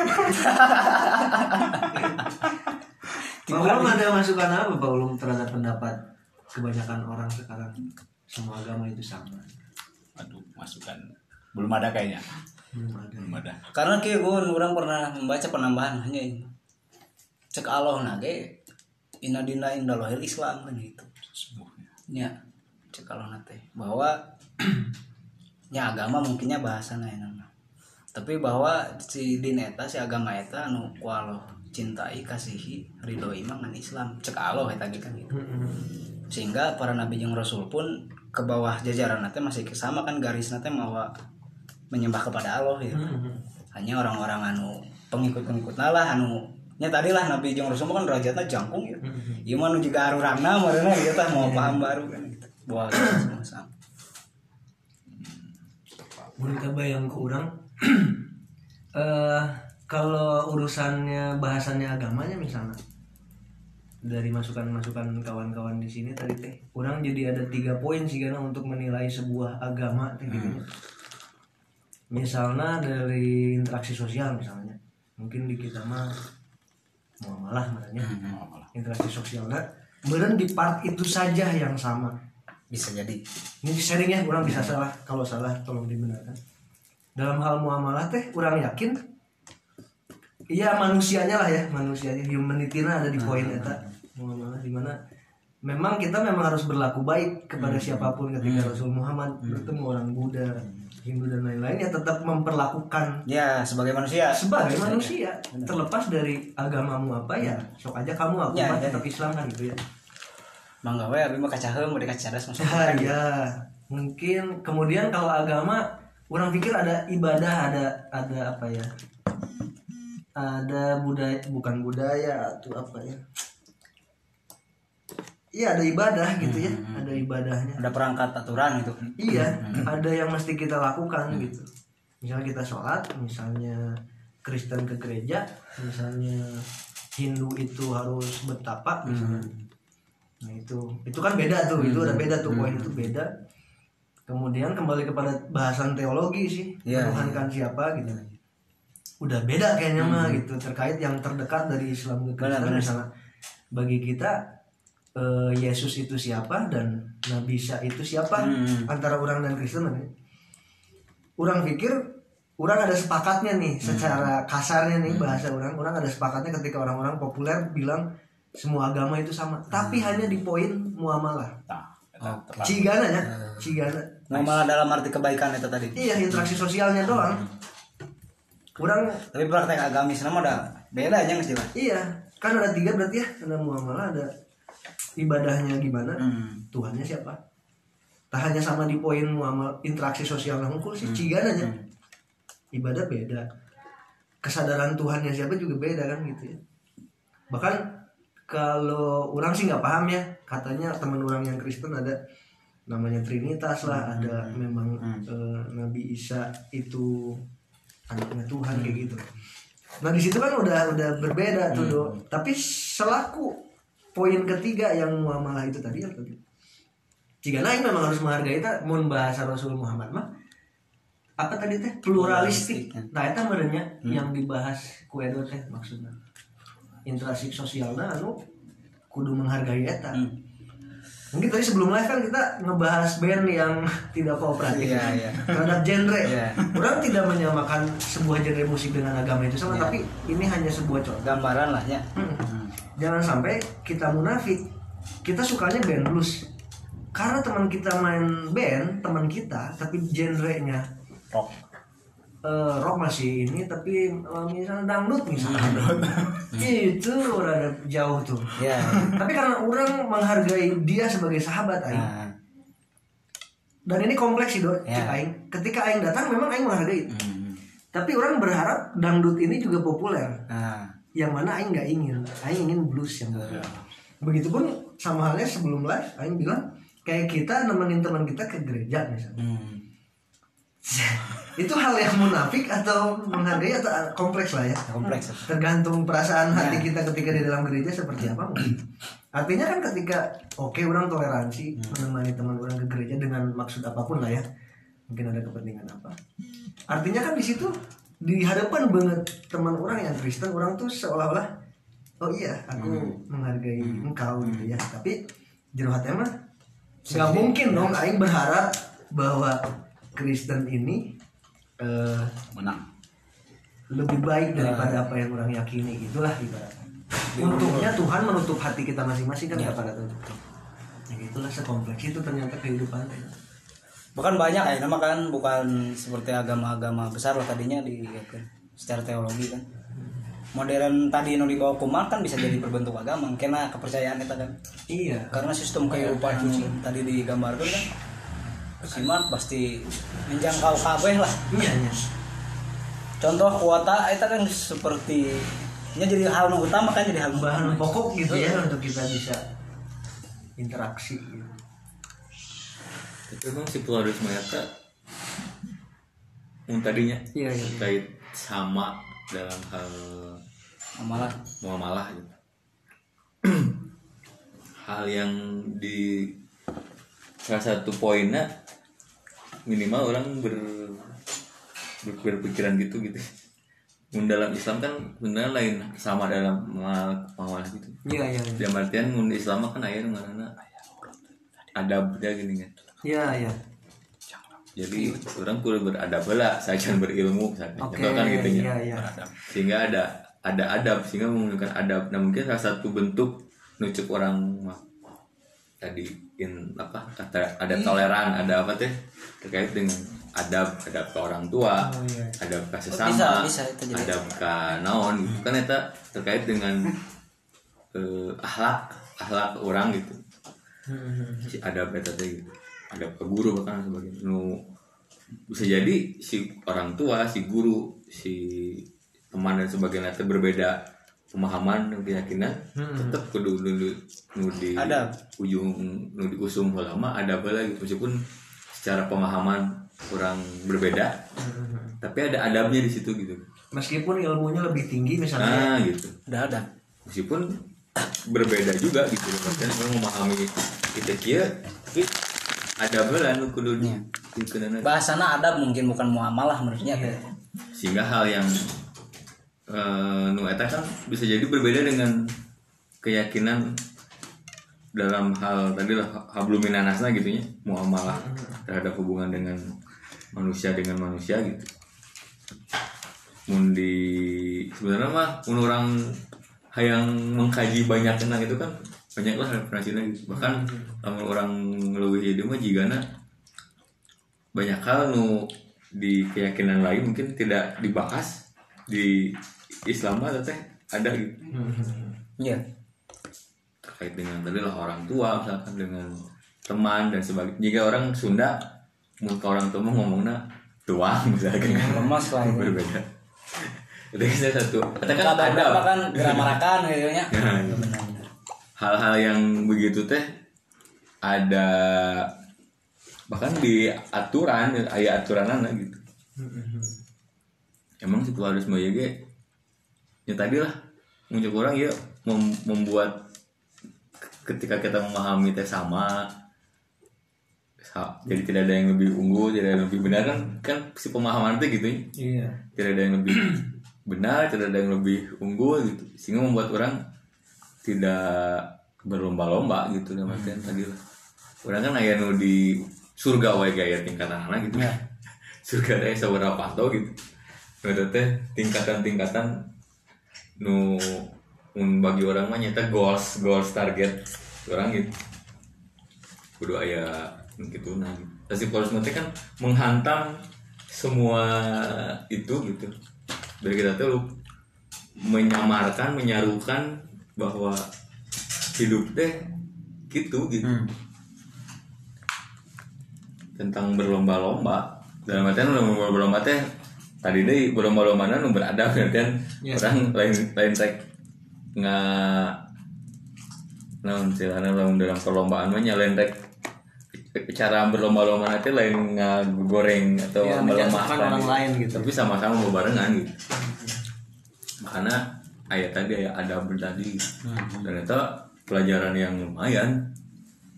Paulum ada masukan apa Paulum terhadap pendapat kebanyakan orang sekarang semua agama itu sama. Aduh masukan. Belum ada kayaknya. Belum ada. Belum ada. Karena kayak gue orang pernah membaca penambahan hanya ini. Cek Allah nage inna dina indalahil Islam kan gitu. Semuanya. ya cek Allah nate. Bahwa <clears throat> ya agama mungkinnya bahasa ya nama tapi bahwa si din eta si agama eta anu ku Allah cintai kasihi ridhoi mah ngan Islam. Cek Allah eta ge kan gitu sehingga para nabi jeung rasul pun ke bawah jajaran nate masih sama kan garis nate mawa menyembah kepada Allah gitu hanya orang-orang anu pengikut-pengikut lah anu nya tadi lah nabi jeung rasul kan derajatna jangkung gitu ieu mah nu jiga arurangna marana gitu tah mau paham baru kan gitu. Bahwa sama-sama. Mun kebayang ke orang <clears throat> eh kalau urusannya bahasannya agamanya misalnya dari masukan-masukan kawan-kawan di sini tadi teh orang jadi ada tiga poin sih karena untuk menilai sebuah agama teh gitu. misalnya dari interaksi sosial misalnya mungkin di kita mah muamalah namanya interaksi sosial. Nah meureun di part itu saja yang sama. Bisa jadi. Ini sharing ya orang bisa salah. Kalau salah tolong dibenarkan. Dalam hal muamalah teh orang yakin? Iya manusianya lah ya manusianya. Humanity ada di poin eta muamalah di mana memang kita memang harus berlaku baik kepada siapa pun ketika Rasul Muhammad bertemu orang Buddha, Hindu dan lain-lain ya tetap memperlakukan Ya, sebagai manusia. sebagai manusia. Terlepas dari agamamu apa ya sok aja kamu aku Ya, mah ya, tetap Islam kan gitu ya. Mangga we abi mah kacaheum udah kacadas masuk. Ah, ya. Mungkin kemudian kalau agama orang pikir ada ibadah ada ada apa ya? Ada budaya bukan budaya atau apa ya iya ada ibadah gitu ya ada ibadahnya. Ada perangkat aturan gitu. iya ada yang mesti kita lakukan gitu. Misalnya kita sholat misalnya Kristen ke gereja misalnya Hindu itu harus bertapa misalnya. Nah itu itu kan beda tuh itu ada beda tuh poin itu beda. Kemudian kembali kepada bahasan teologi sih Iya, menuhankan siapa gitu. Udah beda kayaknya mah gitu terkait yang terdekat dari Islam ke Kristen Benar, benar. misalnya. Bagi kita eh, Yesus itu siapa dan Nabi Isa itu siapa Hmm. antara orang dan Kristen mana? orang pikir orang ada sepakatnya nih Hmm. secara kasarnya nih bahasa orang orang ada sepakatnya ketika orang-orang populer bilang semua agama itu sama tapi Hmm. hanya di poin muamalah Nah, terlalu. cigana ya Hmm. cigana Ngomong dalam arti kebaikan itu tadi. iya interaksi sosialnya doang orang Tapi praktek agamis nama ada bedanya nggak sih iya kan ada tiga berarti ya ada muamalah ada ibadahnya gimana? Hmm. Tuhannya siapa? Tak hanya sama di poin muamal interaksi sosial hungkul sih cigananya ibadah beda. Kesadaran Tuhannya siapa juga beda kan gitu ya. Bahkan kalau orang sih nggak paham ya katanya teman orang yang Kristen ada namanya Trinitas lah ada memang eh, Nabi Isa itu anaknya Tuhan kayak gitu. Nah di situ kan udah udah berbeda tuh Do. tapi selaku poin ketiga yang muamalah itu tadi tadi jika naik memang harus menghargai itu mun bahasa Rasul Muhammad mah apa tadi teh? Pluralistik. Nah itu merenya yang dibahas ku Edo teh maksudnya. Interaksi sosialnya anu kudu menghargai eta. Mungkin tadi sebelum live kan kita ngebahas band yang <laughs> tidak kooperatif. Iya, iya. terhadap genre. Iya. orang tidak menyamakan sebuah genre musik dengan agama itu sama tapi ini hanya sebuah contoh. Gambaran lah ya. Hmm. Jangan sampai kita munafik. Kita sukanya band blues. Karena teman kita main band, teman kita, tapi genrenya Rock. eh, rock masih ini, tapi eh, misalnya dangdut misalnya. Itu rada jauh tuh. Ya. tapi karena orang menghargai dia sebagai sahabat aing. Nah. Dan ini kompleks sih, Dok. Ya. Aing. Ketika aing datang memang aing menghargai. Hmm. Tapi orang berharap dangdut ini juga populer. Nah. Yang mana Aing nggak ingin. Aing ingin blues yang begitupun sama halnya sebelum live Aing bilang kayak kita nemenin teman kita ke gereja misalnya. Hmm. <laughs> itu hal yang munafik atau menghargai atau kompleks lah ya. Kompleks. tergantung perasaan hati kita ketika di dalam gereja seperti apa. Mungkin artinya kan ketika oke orang toleransi menemani teman orang ke gereja dengan maksud apa pun lah ya. Mungkin ada kepentingan apa. Artinya kan di situ di hadapan banget teman orang yang Kristen orang tuh seolah-olah oh iya aku menghargai engkau gitu ya. Tapi jenuh hati mah nggak mungkin dong. Aing berharap bahwa Kristen ini eh, Menang. lebih baik daripada apa yang orang yakini. Itulah ibaratnya untungnya Tuhan menutup hati kita masing-masing kan nggak pada tertutup ya itulah sekompleks itu ternyata kehidupan Bahkan banyak ya, nama kan bukan seperti agama-agama besar lah tadinya di secara teologi kan. Modern tadi nu dibawa kumal kan bisa jadi berbentuk agama, karena kepercayaan kita kan. iya Karena sistem kehidupan anu tadi digambarkan kan simak pasti menjangkau kabeh lah. iya iya Contoh kuota itu kan seperti nya jadi hal utama kan jadi hal bahan pokok gitu ya untuk kita bisa interaksi gitu. Tapi memang si pluralisme eta yang tadinya iya iya terkait sama dalam hal malah muamalah gitu. <clears throat> hal yang di salah satu poinnya minimal orang ber, ber- berpikiran gitu gitu. Mun dalam Islam kan sebenarnya lain sama dalam muamalah muamalah gitu. Iya iya dalam artian mun Islam kan nu ngaranna adabnya gini kan iya iya. Jadi orang kudu beradab lah saja berilmu oke Contoh kan gitu ya. iya iya. Sehingga ada ada adab sehingga menggunakan adab. Nah mungkin salah satu bentuk nucuk orang mah tadi in apa kata ada toleran ada apa teh terkait dengan adab adab ke orang tua Oh, iya. adab ke bisa, sesama bisa, itu jadi. adab ke naon gitu. Kan eta terkait dengan eh, akhlak akhlak orang gitu. Si adab eta teh gitu adab ke guru bahkan sebagainya nu bisa jadi si orang tua si guru si teman dan sebagainya itu berbeda pemahaman dan keyakinan tetap kudu nu nu- nu di Adab. ujung nu di usum lama ada apa lagi meskipun secara pemahaman kurang berbeda tapi ada adabnya di situ gitu. Meskipun ilmunya lebih tinggi misalnya. Nah gitu. Udah ada. Meskipun berbeda juga gitu maksudnya memang memahami kita kia tapi ada lah nu kudu di dikeunana. bahasana ada mungkin bukan muamalah menurutnya teh. sehingga hal yang eh, nu eta kan bisa jadi berbeda dengan keyakinan dalam hal tadi lah habluminanasna gitu ya muamalah terhadap hubungan dengan manusia dengan manusia gitu mun di sebenarnya mah mun orang yang mengkaji banyak tentang itu kan banyak lah referensinya. Gitu bahkan lamun orang ngeluih itu mah jigana banyak hal nu di keyakinan lain mungkin tidak dibahas di Islam mah teh ada gitu. Iya. Terkait dengan tadi lah orang tua misalkan dengan teman dan sebagainya. Jika orang Sunda mun ke orang tua mah ngomongnya tuang misalkan. Lemas lah ini. berbeda. <laughs> Itu kan satu kata kan Kabar ada. apa kan gramarakan gitu nya Ya, <laughs> iya. Hal-hal yang begitu teh ada bahkan di aturan ayat aturan anak gitu emang si keluarga semua ge ya tadi lah muncul orang ya mem- membuat ketika kita memahami teh sama sa- jadi tidak ada yang lebih unggul tidak ada yang lebih benar kan kan si pemahaman teh gitu ya. Iya. Tidak ada yang lebih benar tidak ada yang lebih unggul gitu. Sehingga membuat orang tidak berlomba-lomba gitu dalam artian tadi lah. Orang kan aya nu di surga wae gaya tingkatan anak gitu. <laughs> Surga teh seberapa tau gitu. Itu teh tingkatan-tingkatan nu mun bagi orang mah nyata goals goals target orang gitu. Kudu aya gitu nah gitu. Tapi polos teh kan menghantam semua itu gitu. Dari kita tuh menyamarkan menyarukan bahwa hidup. Teh gitu gitu. Tentang berlomba-lomba. Dalam artian lomba berlomba teh tadi deh berlomba-lomba nu beradab artian Iya. orang lain lain rek nggak nah istilahnya lamun dalam perlombaan mah lain rek cara berlomba-lomba nanti lain goreng atau Iya, melemahkan. orang lain gitu. tapi sama-sama berbarengan gitu. Makanya ayat tadi ayat adab tadi. Dan itu pelajaran yang lumayan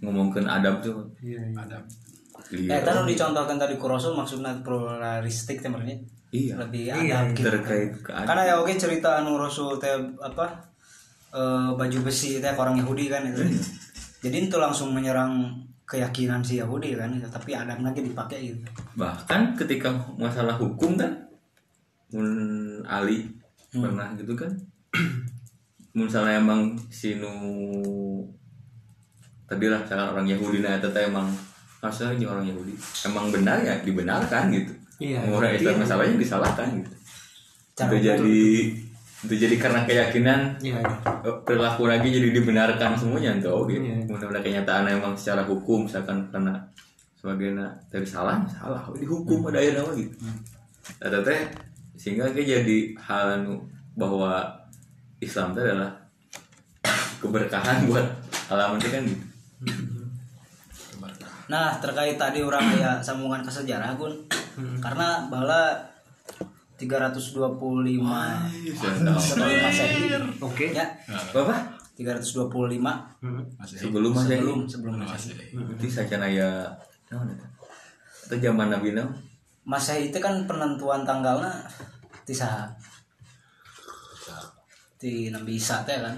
ngomongin adab tuh. Iya iya. ada eh tadi dicontohkan tadi ku Rasul maksudnya pluralistik teh maksudnya? Iya. Lebih Iya, adab gitu. Terkait ke karena ya oke cerita anu Rasul teh apa eh, baju besi teh orang Yahudi kan itu. Jadi itu langsung menyerang keyakinan si Yahudi kan itu tapi adab lagi dipakai gitu. Bahkan ketika masalah hukum kan mun Ali pernah gitu kan misalnya emang si nu tadi lah misalkan orang Yahudi nah itu emang harusnya ini orang Yahudi emang benar ya dibenarkan gitu Iya. orang Islam masalahnya disalahkan gitu Cara itu jadi itu jadi karena keyakinan iya iya. eh, perilaku lagi jadi dibenarkan semuanya tuh gitu. Iya. Mudah-mudahan kenyataan emang secara hukum misalkan karena sebagainya dari salah salah dihukum pada akhirnya gitu. Ada teh sehingga kayak jadi hal anu bahwa Islam itu adalah keberkahan buat alamat kan gitu. Nah terkait tadi orang aya sambungan ke sejarah Gun Karena bala 325 sebelum masehi Oke. ya Apa? 325 Hmm. masih Sebelum masa sebelum sebelum masehi Berarti saja ya eta? Atau zaman Nabi naon? masehi itu kan penentuan tanggalnya di saha di Nabi Isa teh kan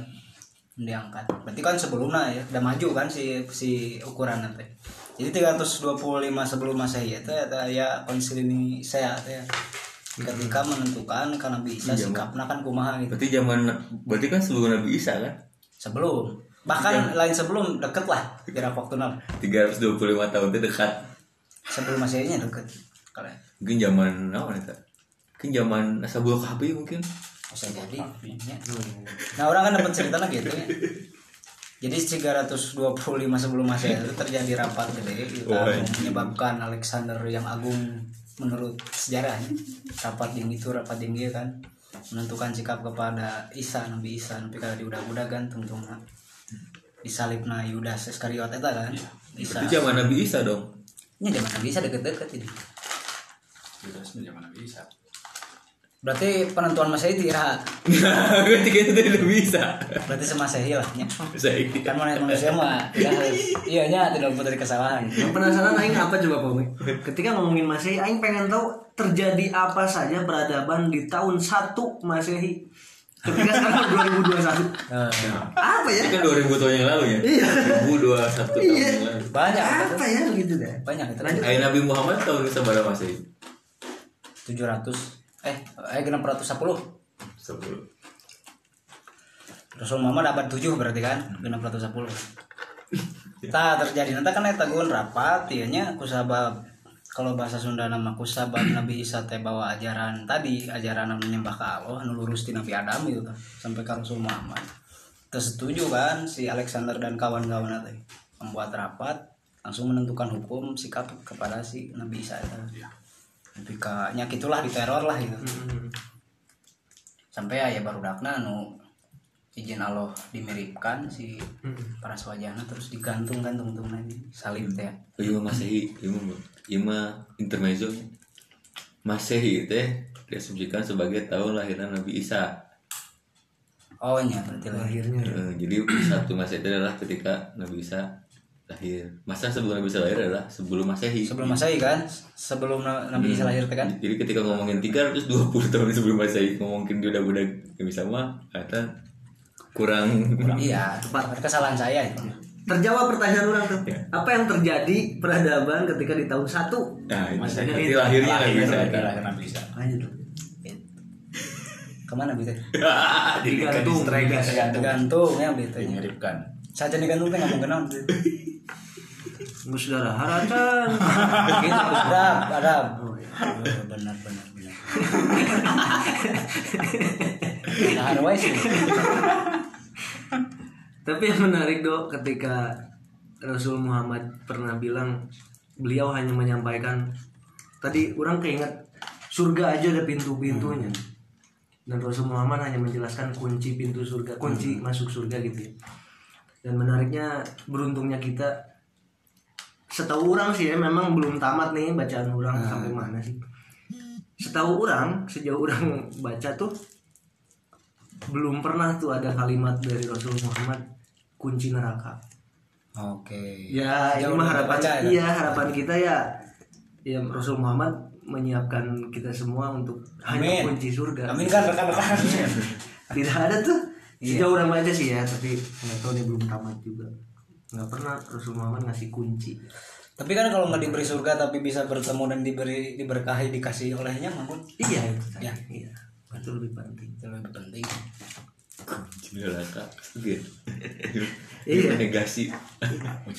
diangkat berarti kan sebelumnya ya udah maju kan si si ukuran nanti jadi 325 sebelum masehi itu ya ya konsili ini saya teh. Ketika menentukan karena Nabi Isa Iya, sikapna kan kumaha gitu. Berarti zaman berarti kan sebelum Nabi Isa kan? sebelum. Bahkan lain sebelum deket lah jarak waktu nol. 325 tahun itu dekat. Sebelum masehinya deket kalau mungkin zaman apa nih mungkin zaman Ashabul Kahfi mungkin bisa jadi ya. nah orang kan dapat cerita lagi gitu ya. Jadi 325 sebelum masehi itu terjadi rapat gede gitu, Oh, iya. menyebabkan Alexander yang agung menurut sejarahnya rapat tinggi itu rapat tinggi kan. Menentukan sikap kepada Isa Nabi Isa Nabi kada diudah-udah gantung tuh nah. disalibna Yudas Iskariot itu kan. Isa. Itu zaman Nabi Isa dong. Ini zaman Nabi Isa deket-deket ini. Sudah zaman Nabi Isa. Berarti penentuan masehi tidak ketika itu tidak bisa berarti semasehi lah ya. saya kan manusia mah ya harus iya nya tidak luput dari kesalahan Yang penasaran Aing apa coba Pak? Ketika ngomongin Masehi, Aing pengen tahu terjadi apa saja peradaban di tahun 1 Masehi. Ketika sekarang <laughs> 2021. Eh, Apa ya? itu kan 2000 tahun yang lalu ya Iya. 2021 tahun Iya. yang lalu banyak Apa ya begitu deh? banyak itu Ayah Nabi Muhammad tahun ini seberapa masih? 700 eh eh genap ratus sepuluh. Sepuluh. Rasul Muhammad abad 7 berarti kan? Genap ratus sepuluh. <laughs> Tak terjadi. Nanti kan eta gun rapat ieu nya kusabab. Kalau bahasa Sunda nama kusabab <clears throat> Nabi Isa teh bawa ajaran tadi ajaran menyembah ka Allah anu lurus ti Nabi Adam gitu kan sampai ke Rasul Muhammad. Terus setuju kan si Alexander dan kawan-kawan teh? Membuat rapat langsung menentukan hukum sikap kepada si Nabi Isa itu. Tapi kayaknya gitulah diteror lah gitu. Sampai ya baru dakna anu izin Allah dimiripkan si para swajana terus digantung-gantung tuh nanti salib teh. Oh iya Masehi, iya iya intermezzo. Masehi teh diasumsikan sebagai tahun lahiran Nabi Isa. Oh iya berarti lah. Akhirnya. Eh, jadi satu Masehi itu adalah ketika Nabi Isa lahir. Masa sebelum Nabi Isa lahir adalah sebelum Masehi. Sebelum Masehi kan, sebelum Na- Nabi Isa lahir teh kan. Jadi ketika ngomongin 320 tahun sebelum Masehi, ngomongin dia udah udah Nabi Isa mah kata kurang Iya, tepat. Kesalahan saya itu. Terjawab pertanyaan orang tuh. Apa yang terjadi peradaban ketika di tahun 1? Nah, itu Maksudnya berarti itu. lahirnya Nabi Lahir, Isa. lahir Nabi Isa. Aja dong. Ke mana gitu? <laughs> Digantung. Tergantung ya gitu. Dimiripkan. Saja digantung teh nggak mau kenal. Mus darah harapan. Gitu, Arab. Oh, benar, benar, benar. Nah, sih. Tapi yang menarik dok ketika Rasul Muhammad pernah bilang beliau hanya menyampaikan tadi orang keinget surga aja ada pintu-pintunya dan Rasul Muhammad hanya menjelaskan kunci pintu surga kunci masuk surga gitu ya dan menariknya beruntungnya kita setahu orang sih ya memang belum tamat nih bacaan orang sampai mana sih setahu orang sejauh orang <laughs> baca tuh belum pernah tuh ada kalimat dari Rasul Muhammad kunci neraka Oke. ya ini mah harapan baca ya? iya harapan kita ya ya Rasul Muhammad menyiapkan kita semua untuk hanya Amin. kunci surga Amin kan <laughs> rekan-rekan. tidak ada tuh Iya. sejauh orang baca sih ya tapi nggak tahu nih belum tamat juga nggak pernah Rasul Muhammad ngasih kunci Tapi kan kalau nggak diberi surga tapi bisa bertemu dan diberi diberkahi dikasih olehnya mah iya itu. Ya. iya itu lebih penting itu lebih penting. neraka gitu Iya. <laughs> negasi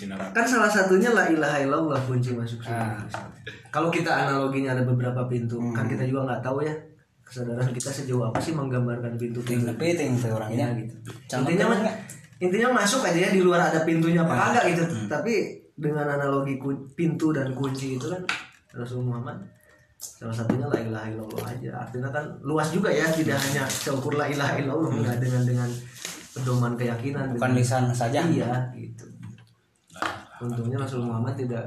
neraka. <laughs> kan salah satunya la ilaha illallah kunci masuk Ah. surga kalau kita analoginya ada beberapa pintu Hmm. kan kita juga nggak tahu ya kesadaran kita sejauh apa sih menggambarkan pintu-pintu Tapi ting teh orangnya gitu. Contoh intinya nggak? intinya masuk aja ya di luar ada pintunya apa Nah. enggak gitu Hmm. tapi dengan analogi pintu dan kunci itu kan Rasul Muhammad salah satunya la ilaha illallah aja artinya kan luas juga ya tidak hanya seukur la ilaha illallah enggak dengan dengan pedoman keyakinan Hmm. bukan dengan- lisan saja. iya gitu untungnya Rasul Muhammad tidak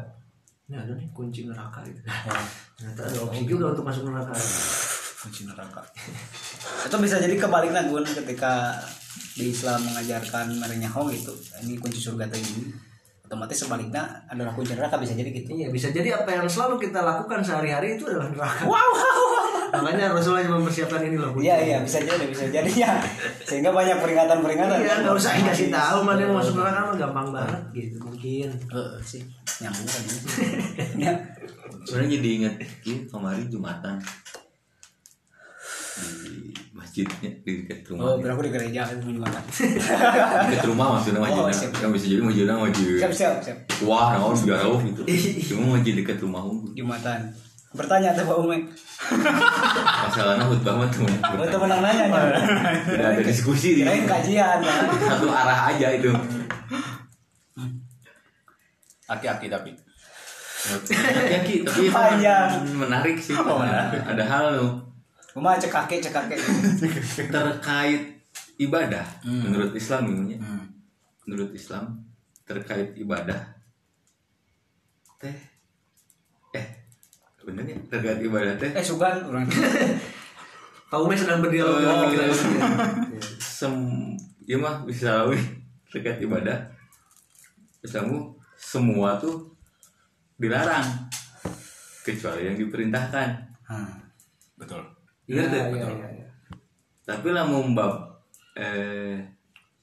ini ada nih kunci neraka gitu Ya. ternyata ada opsi juga untuk masuk neraka Kunci neraka. Itu bisa jadi kebaliknya gun ketika di Islam mengajarkan merenyaho gitu. Ini kunci surga teh ini. Otomatis sebaliknya adalah kunci neraka bisa jadi gitu. Iya bisa jadi apa yang selalu kita lakukan sehari-hari itu adalah neraka. Wow. <laughs> Makanya Rasulullah mempersiapkan ini loh. Iya iya bisa jadi bisa jadi ya. Sehingga banyak peringatan-peringatan. Iya nggak usah dikasih tahu mana yang masuk neraka mah gampang banget gitu mungkin. Heeh sih nyambung kan ini. <laughs> Ya. sebenarnya jadi ingat iya kemarin jumatan masjidnya di dekat oh rumah berarti di gereja? Itu Jumatan di dekat rumah maksudnya Oh, masjidnya siap. kan bisa jadi masjidnya masjid siap siap siap. Wah naon juga tahu gitu. Cuma masjid dekat rumah unggul Jumatan. Bertanya tuh Pak Ume <laughs> masalahnya khutbah mah temen oh temen yang nanya nya tidak ada diskusi di kirain kajian kan satu arah aja itu. Aki-aki tapi. Aki-aki tapi itu Panjang. menarik sih. Ada hal loh Kuma cek kakek cek <laughs> kakek terkait ibadah menurut Islam ini Hmm. menurut Islam terkait ibadah teh eh bener ya terkait ibadah teh eh sugan orang <laughs> Pak Ume sedang berdialog Oh, dengan pikiran iya. sendiri. sem ya mah bisa wih terkait ibadah Islamu semua tuh dilarang kecuali yang diperintahkan Hmm. Betul. Iya, Bener, iya, betul. iya, iya. tapi lah mau bab eh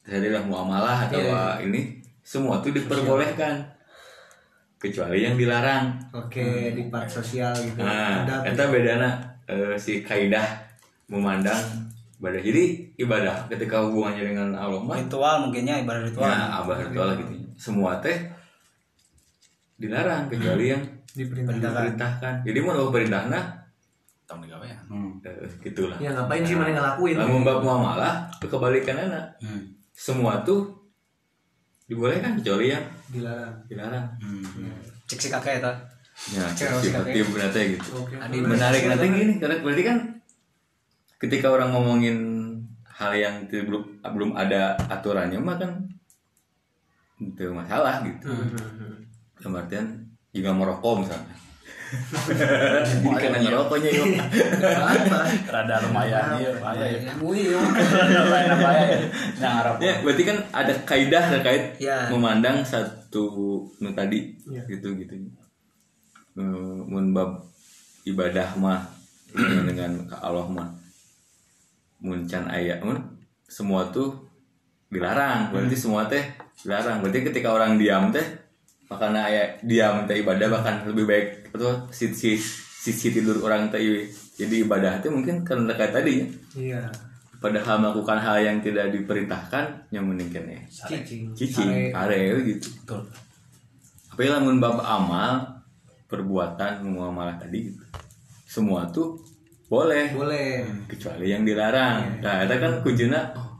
lah muamalah atau Iya, ini semua tuh diperbolehkan. Kecuali yang dilarang. Oke, di part sosial gitu. nah kita bedana eh, si kaidah memandang ibadah. Jadi ibadah ketika hubungannya dengan Allah mah ritual mungkinnya ibarat ritual. Ya abah ritual gitu. Semua teh dilarang kecuali yang diperintahkan. diperintahkan. Jadi mau perintahnya Tahu nih ya. hmm. eh, gitulah Ya ngapain sih mana ngelakuin? lamun bab muamalah kebalikan anak Hmm. semua tuh dibolehkan kecuali yang Dilarang. dilarang Hmm. cek si kakek eta ya Cero si sekali. hati berarti gitu Oke. Adi menarik nanti gini karena berarti kan ketika orang ngomongin hal yang belum belum ada aturannya mah kan itu masalah gitu Hmm. dalam artian juga merokok misalnya jadi karena ngerokoknya yuk Apa? Rada lumayan iya, bahaya ya. Mui bahaya ya. Ya berarti kan ada kaidah terkait Ya. memandang satu nu tadi Ya. gitu gitu Eh, mun bab ibadah mah <clears throat> dengan ke Allah mah mun can aya mun semua tuh dilarang berarti semua teh dilarang berarti ketika orang diam teh makanya aya diam teh ibadah bahkan lebih baik atau si si si, si tidur orang teh jadi ibadah teh mungkin kan terkait tadi ya Iya. padahal melakukan hal yang tidak diperintahkan yang mendingkan ya Cicing. cicing are gitu Betul. tapi lamun bab amal perbuatan muamalah tadi gitu semua tuh boleh Boleh. kecuali yang dilarang nah itu kan kuncinya oh.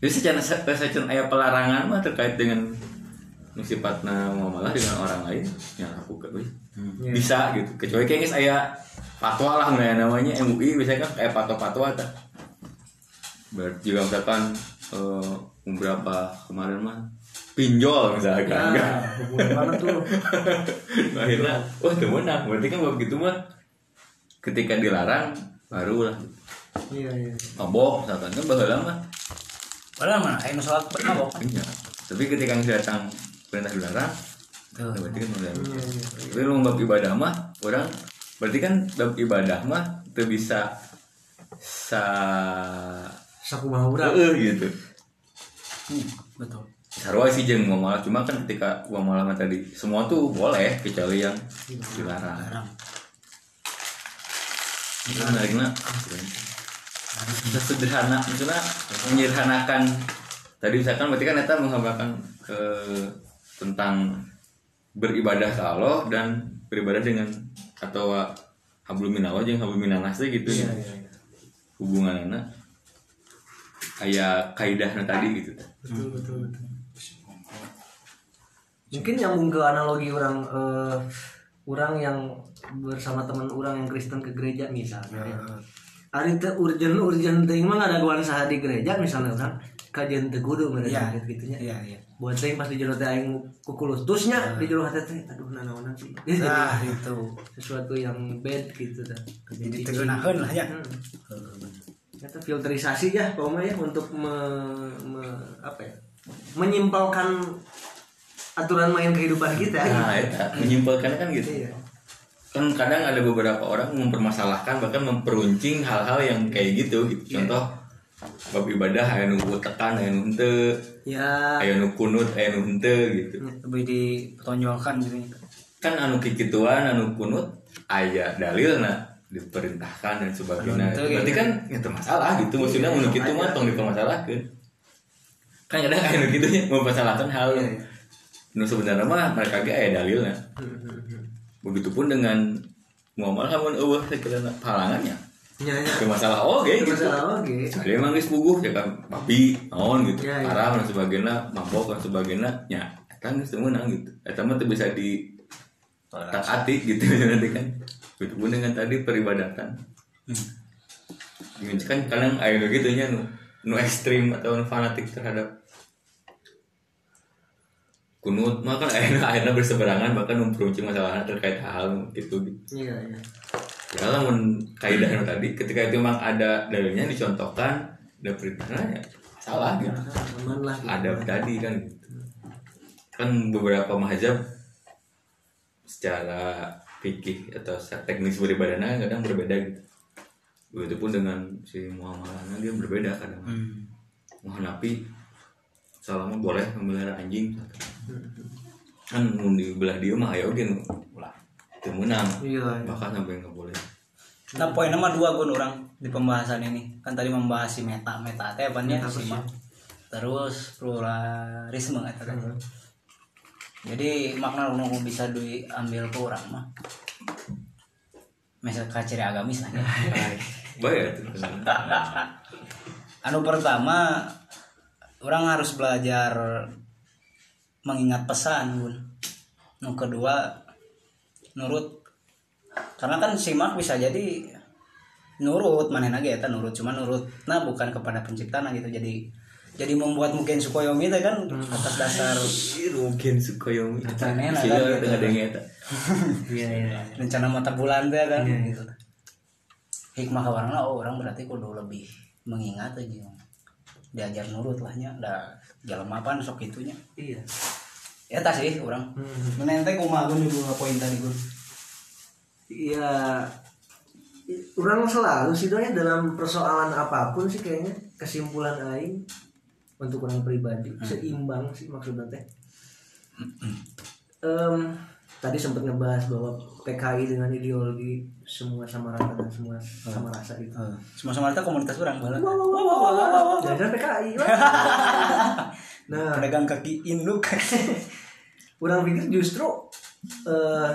jadi secara secara ayat pelarangan mah terkait dengan sifatnya muamalah dengan orang lain yang aku ke Iya. bisa gitu kecuali kayak saya fatwa lah namanya namanya MUI biasanya kan kayak fatwa-fatwa tak berarti juga misalkan eh, beberapa kemarin mah pinjol misalkan Ya, hubungan banget tuh. <laughs> akhirnya wah itu menang berarti kan begitu mah ketika dilarang baru lah Iya, iya. mabok misalkan kan baheula mah Padahal mana ayo salat bermabok. iya tapi ketika datang perintah dilarang ya berarti kan udah Iya, iya. tapi lu bab ibadah mah orang berarti kan bab ibadah mah itu bisa sa Saku mau urang. Heeh, gitu Hmm, betul. sarwa sih jeung muamalah cuma kan ketika muamalah tadi semua tuh boleh kecuali yang dilarang Larang. itu menariknya bisa sederhana misalnya menyederhanakan tadi misalkan berarti kan kita menggambarkan ke tentang beribadah ke Allah dan beribadah dengan atau hablum minallah jeung hablum minanas teh gitu Iya, iya, iya. hubungan anak kayak kaidahnya tadi gitu Betul, betul, betul. Mungkin nyambung ke analogi orang eh, orang yang bersama teman orang yang Kristen ke gereja misalnya. ya. Ari teh urgen urgen teuing mah ngadaguan saha di gereja misalnya kan kajian teu kudu mereka Iya. gitu nya. Iya, iya. Buat teuing pas di jero teh aing kukulutusnya di jero hati teh aduh nanaonan sih. Nah, <laughs> itu. sesuatu yang bad gitu dah. Jadi tegenaheun lah ya. Hmm. Kata filterisasi ya, Umar ya untuk me- me- apa ya? Menyimpalkan aturan main kehidupan kita. nah itu menyimpulkannya kan gitu Iya. kan kadang ada beberapa orang mempermasalahkan bahkan memperuncing hal-hal yang kayak gitu, gitu. contoh bab ibadah aya nu tekan aya nu henteu Ya. aya nu kunut aya nu henteu gitu Lebih dipertonjolkan gitu. kan anu kikituan anu kunut aya dalilna diperintahkan dan sebagainya Itu berarti gitu. kan itu masalah gitu maksudnya Iya, menurut itu makanya. mah tong dipermasalahkan kan ada kayak gitu ya mempermasalahkan hal Iya, iya. nu sebenarnya mah mereka ge aya dalilnya begitupun dengan muamal kamu eueuh sekiranya halangannya Ya, ya. ke masalah oke gitu Masalah oke. Sekali emang geus ya kan babi naon gitu Ya, ya. haram dan sebagainya mabok dan sebagainya ya kan geus teu meunang gitu eta mah teu bisa di taati gitu <laughs> nanti kan itu pun dengan tadi peribadatan hmm. kan kadang ayo gitu nya nu nu ekstrim atau nu fanatik terhadap kunut mah kan akhirnya akhirnya berseberangan bahkan memperuncing masalahnya terkait hal gitu gitu Iya, iya. Ya lamun kaidahnya tadi ketika itu memang ada dalilnya dicontohkan ada perintahnya ya salah gitu lah. gitu. ada tadi kan kan beberapa mazhab secara fikih atau secara teknis beribadahnya kadang berbeda gitu begitupun dengan si muamalahnya dia berbeda kadang Hmm. Hanafi selama boleh memelihara anjing kan mun di belah dia mah ayo gen meunang Iya, iya. bahkan sampai nggak boleh Nah poin nama dua gun orang di pembahasan ini kan tadi membahas si meta meta teh apa si ma- terus pluralisme eta kan. Jadi makna nu bisa diambil ke orang mah. Misal ka ciri agamis lah ya. <laughs> baik Anu pertama orang harus belajar mengingat pesan bun. Nu kedua nurut. Karena kan simak bisa jadi nurut mana lagi ya nurut. Cuma nurut nah bukan kepada penciptanya gitu. Jadi jadi membuat mungkin Sukoyomi itu kan atas dasar mungkin sukoyomi. Rencana sih ada gitu. <laughs> Iya, iya. rencana mata bulan teh kan Iya, gitu. Hikmah kawarna oh orang berarti kudu lebih mengingat aja. Diajar nurut lahnya dah jalan mapan sok itunya. Iya. Ya tas sih orang Hmm. menente kumaha dua poin tadi gun Iya. Orang selalu sih doanya dalam persoalan apa pun sih kayaknya kesimpulan aing untuk orang pribadi seimbang sih maksudnya teh. Em, tadi sempat ngebahas bahwa PKI dengan ideologi semua sama rata dan semua sama rasa itu. semua sama kita komunitas orang bala Jangan PKI. nah, pedagang kaki induk <laughs> orang pikir justru eh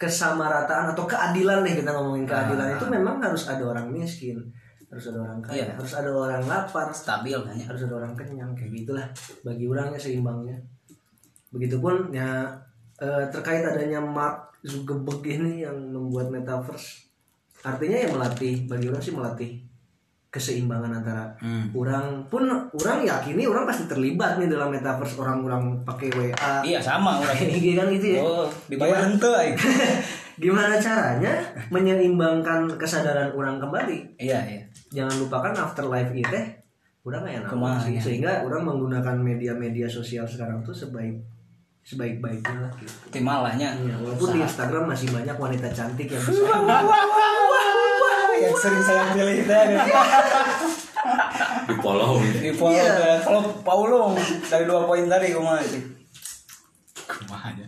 kesamarataan atau keadilan nih kita ngomongin keadilan itu memang harus ada orang miskin harus ada orang kaya Iya. harus ada orang lapar stabil harus ada orang kenyang kayak gitulah bagi orangnya seimbangnya. Begitupun ya eh, terkait adanya Mark Zuckerberg ini yang membuat metaverse artinya ya melatih bagi orang sih melatih keseimbangan antara Hmm. orang pun orang yakini orang pasti terlibat nih dalam metaverse orang-orang pakai WA iya sama orang <laughs> ini. kan gitu ya. Oh dibayar aing <laughs> gimana caranya menyeimbangkan kesadaran orang kembali? Iya iya. Jangan lupakan afterlife itu teh udah kayak nama sih ya. sehingga orang menggunakan media-media sosial sekarang tuh sebaik sebaik-baiknya lah gitu. Timalahnya Ya, walaupun di Instagram masih banyak wanita cantik yang <laughs> bisa yang sering saya pilih itu <laughs> di follow di follow Iya. tuh. kalau Paulo dari dua poin tadi kumaha sih Kumaha aja.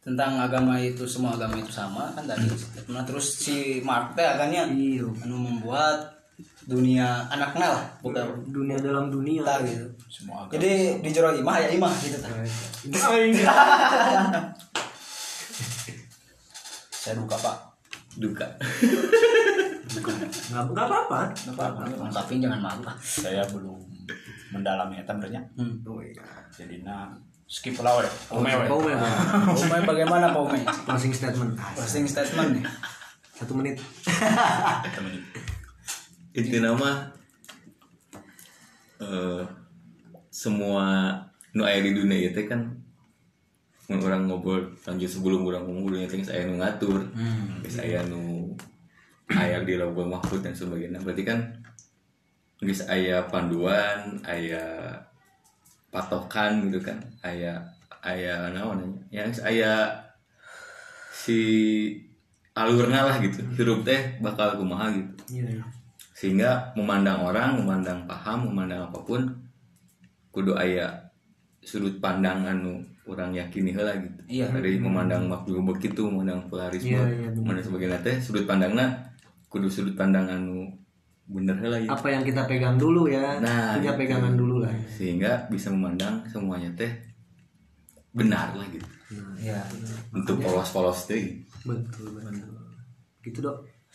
tentang agama itu semua agama itu sama kan tadi nah terus si Mark teh akannya iya anu membuat dunia anaknya lah bukan dunia dalam dunia kita gitu Semua agama. jadi di jero imah ya imah gitu tah. <laughs> saya duka pak duka nggak nggak apa-apa Nggak apa-apa lengkapin jangan malu lah Saya belum mendalami eta bernya. hmm. Jadi nah skip lah we. Ome we. Paume, <laughs> Paume. Paume bagaimana Paume closing statement closing statement nih satu menit Temen. itu nama eh semua nu aya di dunia itu kan orang ngobrol lanjut sebelum orang ngomong itu saya nu ngatur. Saya nu aya di lauh mahfud dan sebagainya. Berarti kan geus aya panduan aya patokan gitu kan. Aya aya naon ya geus aya si alurna lah gitu. Hirup teh bakal kumaha gitu. Iya iya. sehingga memandang orang memandang paham memandang apa pun kudu aya sudut pandang anu orang yakini heula gitu. Iya. dari memandang makhluk begitu memandang pluralisme Iya, iya, mana sebagainya. Teh sudut pandangnya kudu sudut pandang anu bener heula gitu. Apa yang kita pegang dulu ya. Nah, punya gitu. pegangan dulu lah sehingga bisa memandang semuanya teh benar lah gitu. Ya untuk polos-polos teh betul betul gitu dok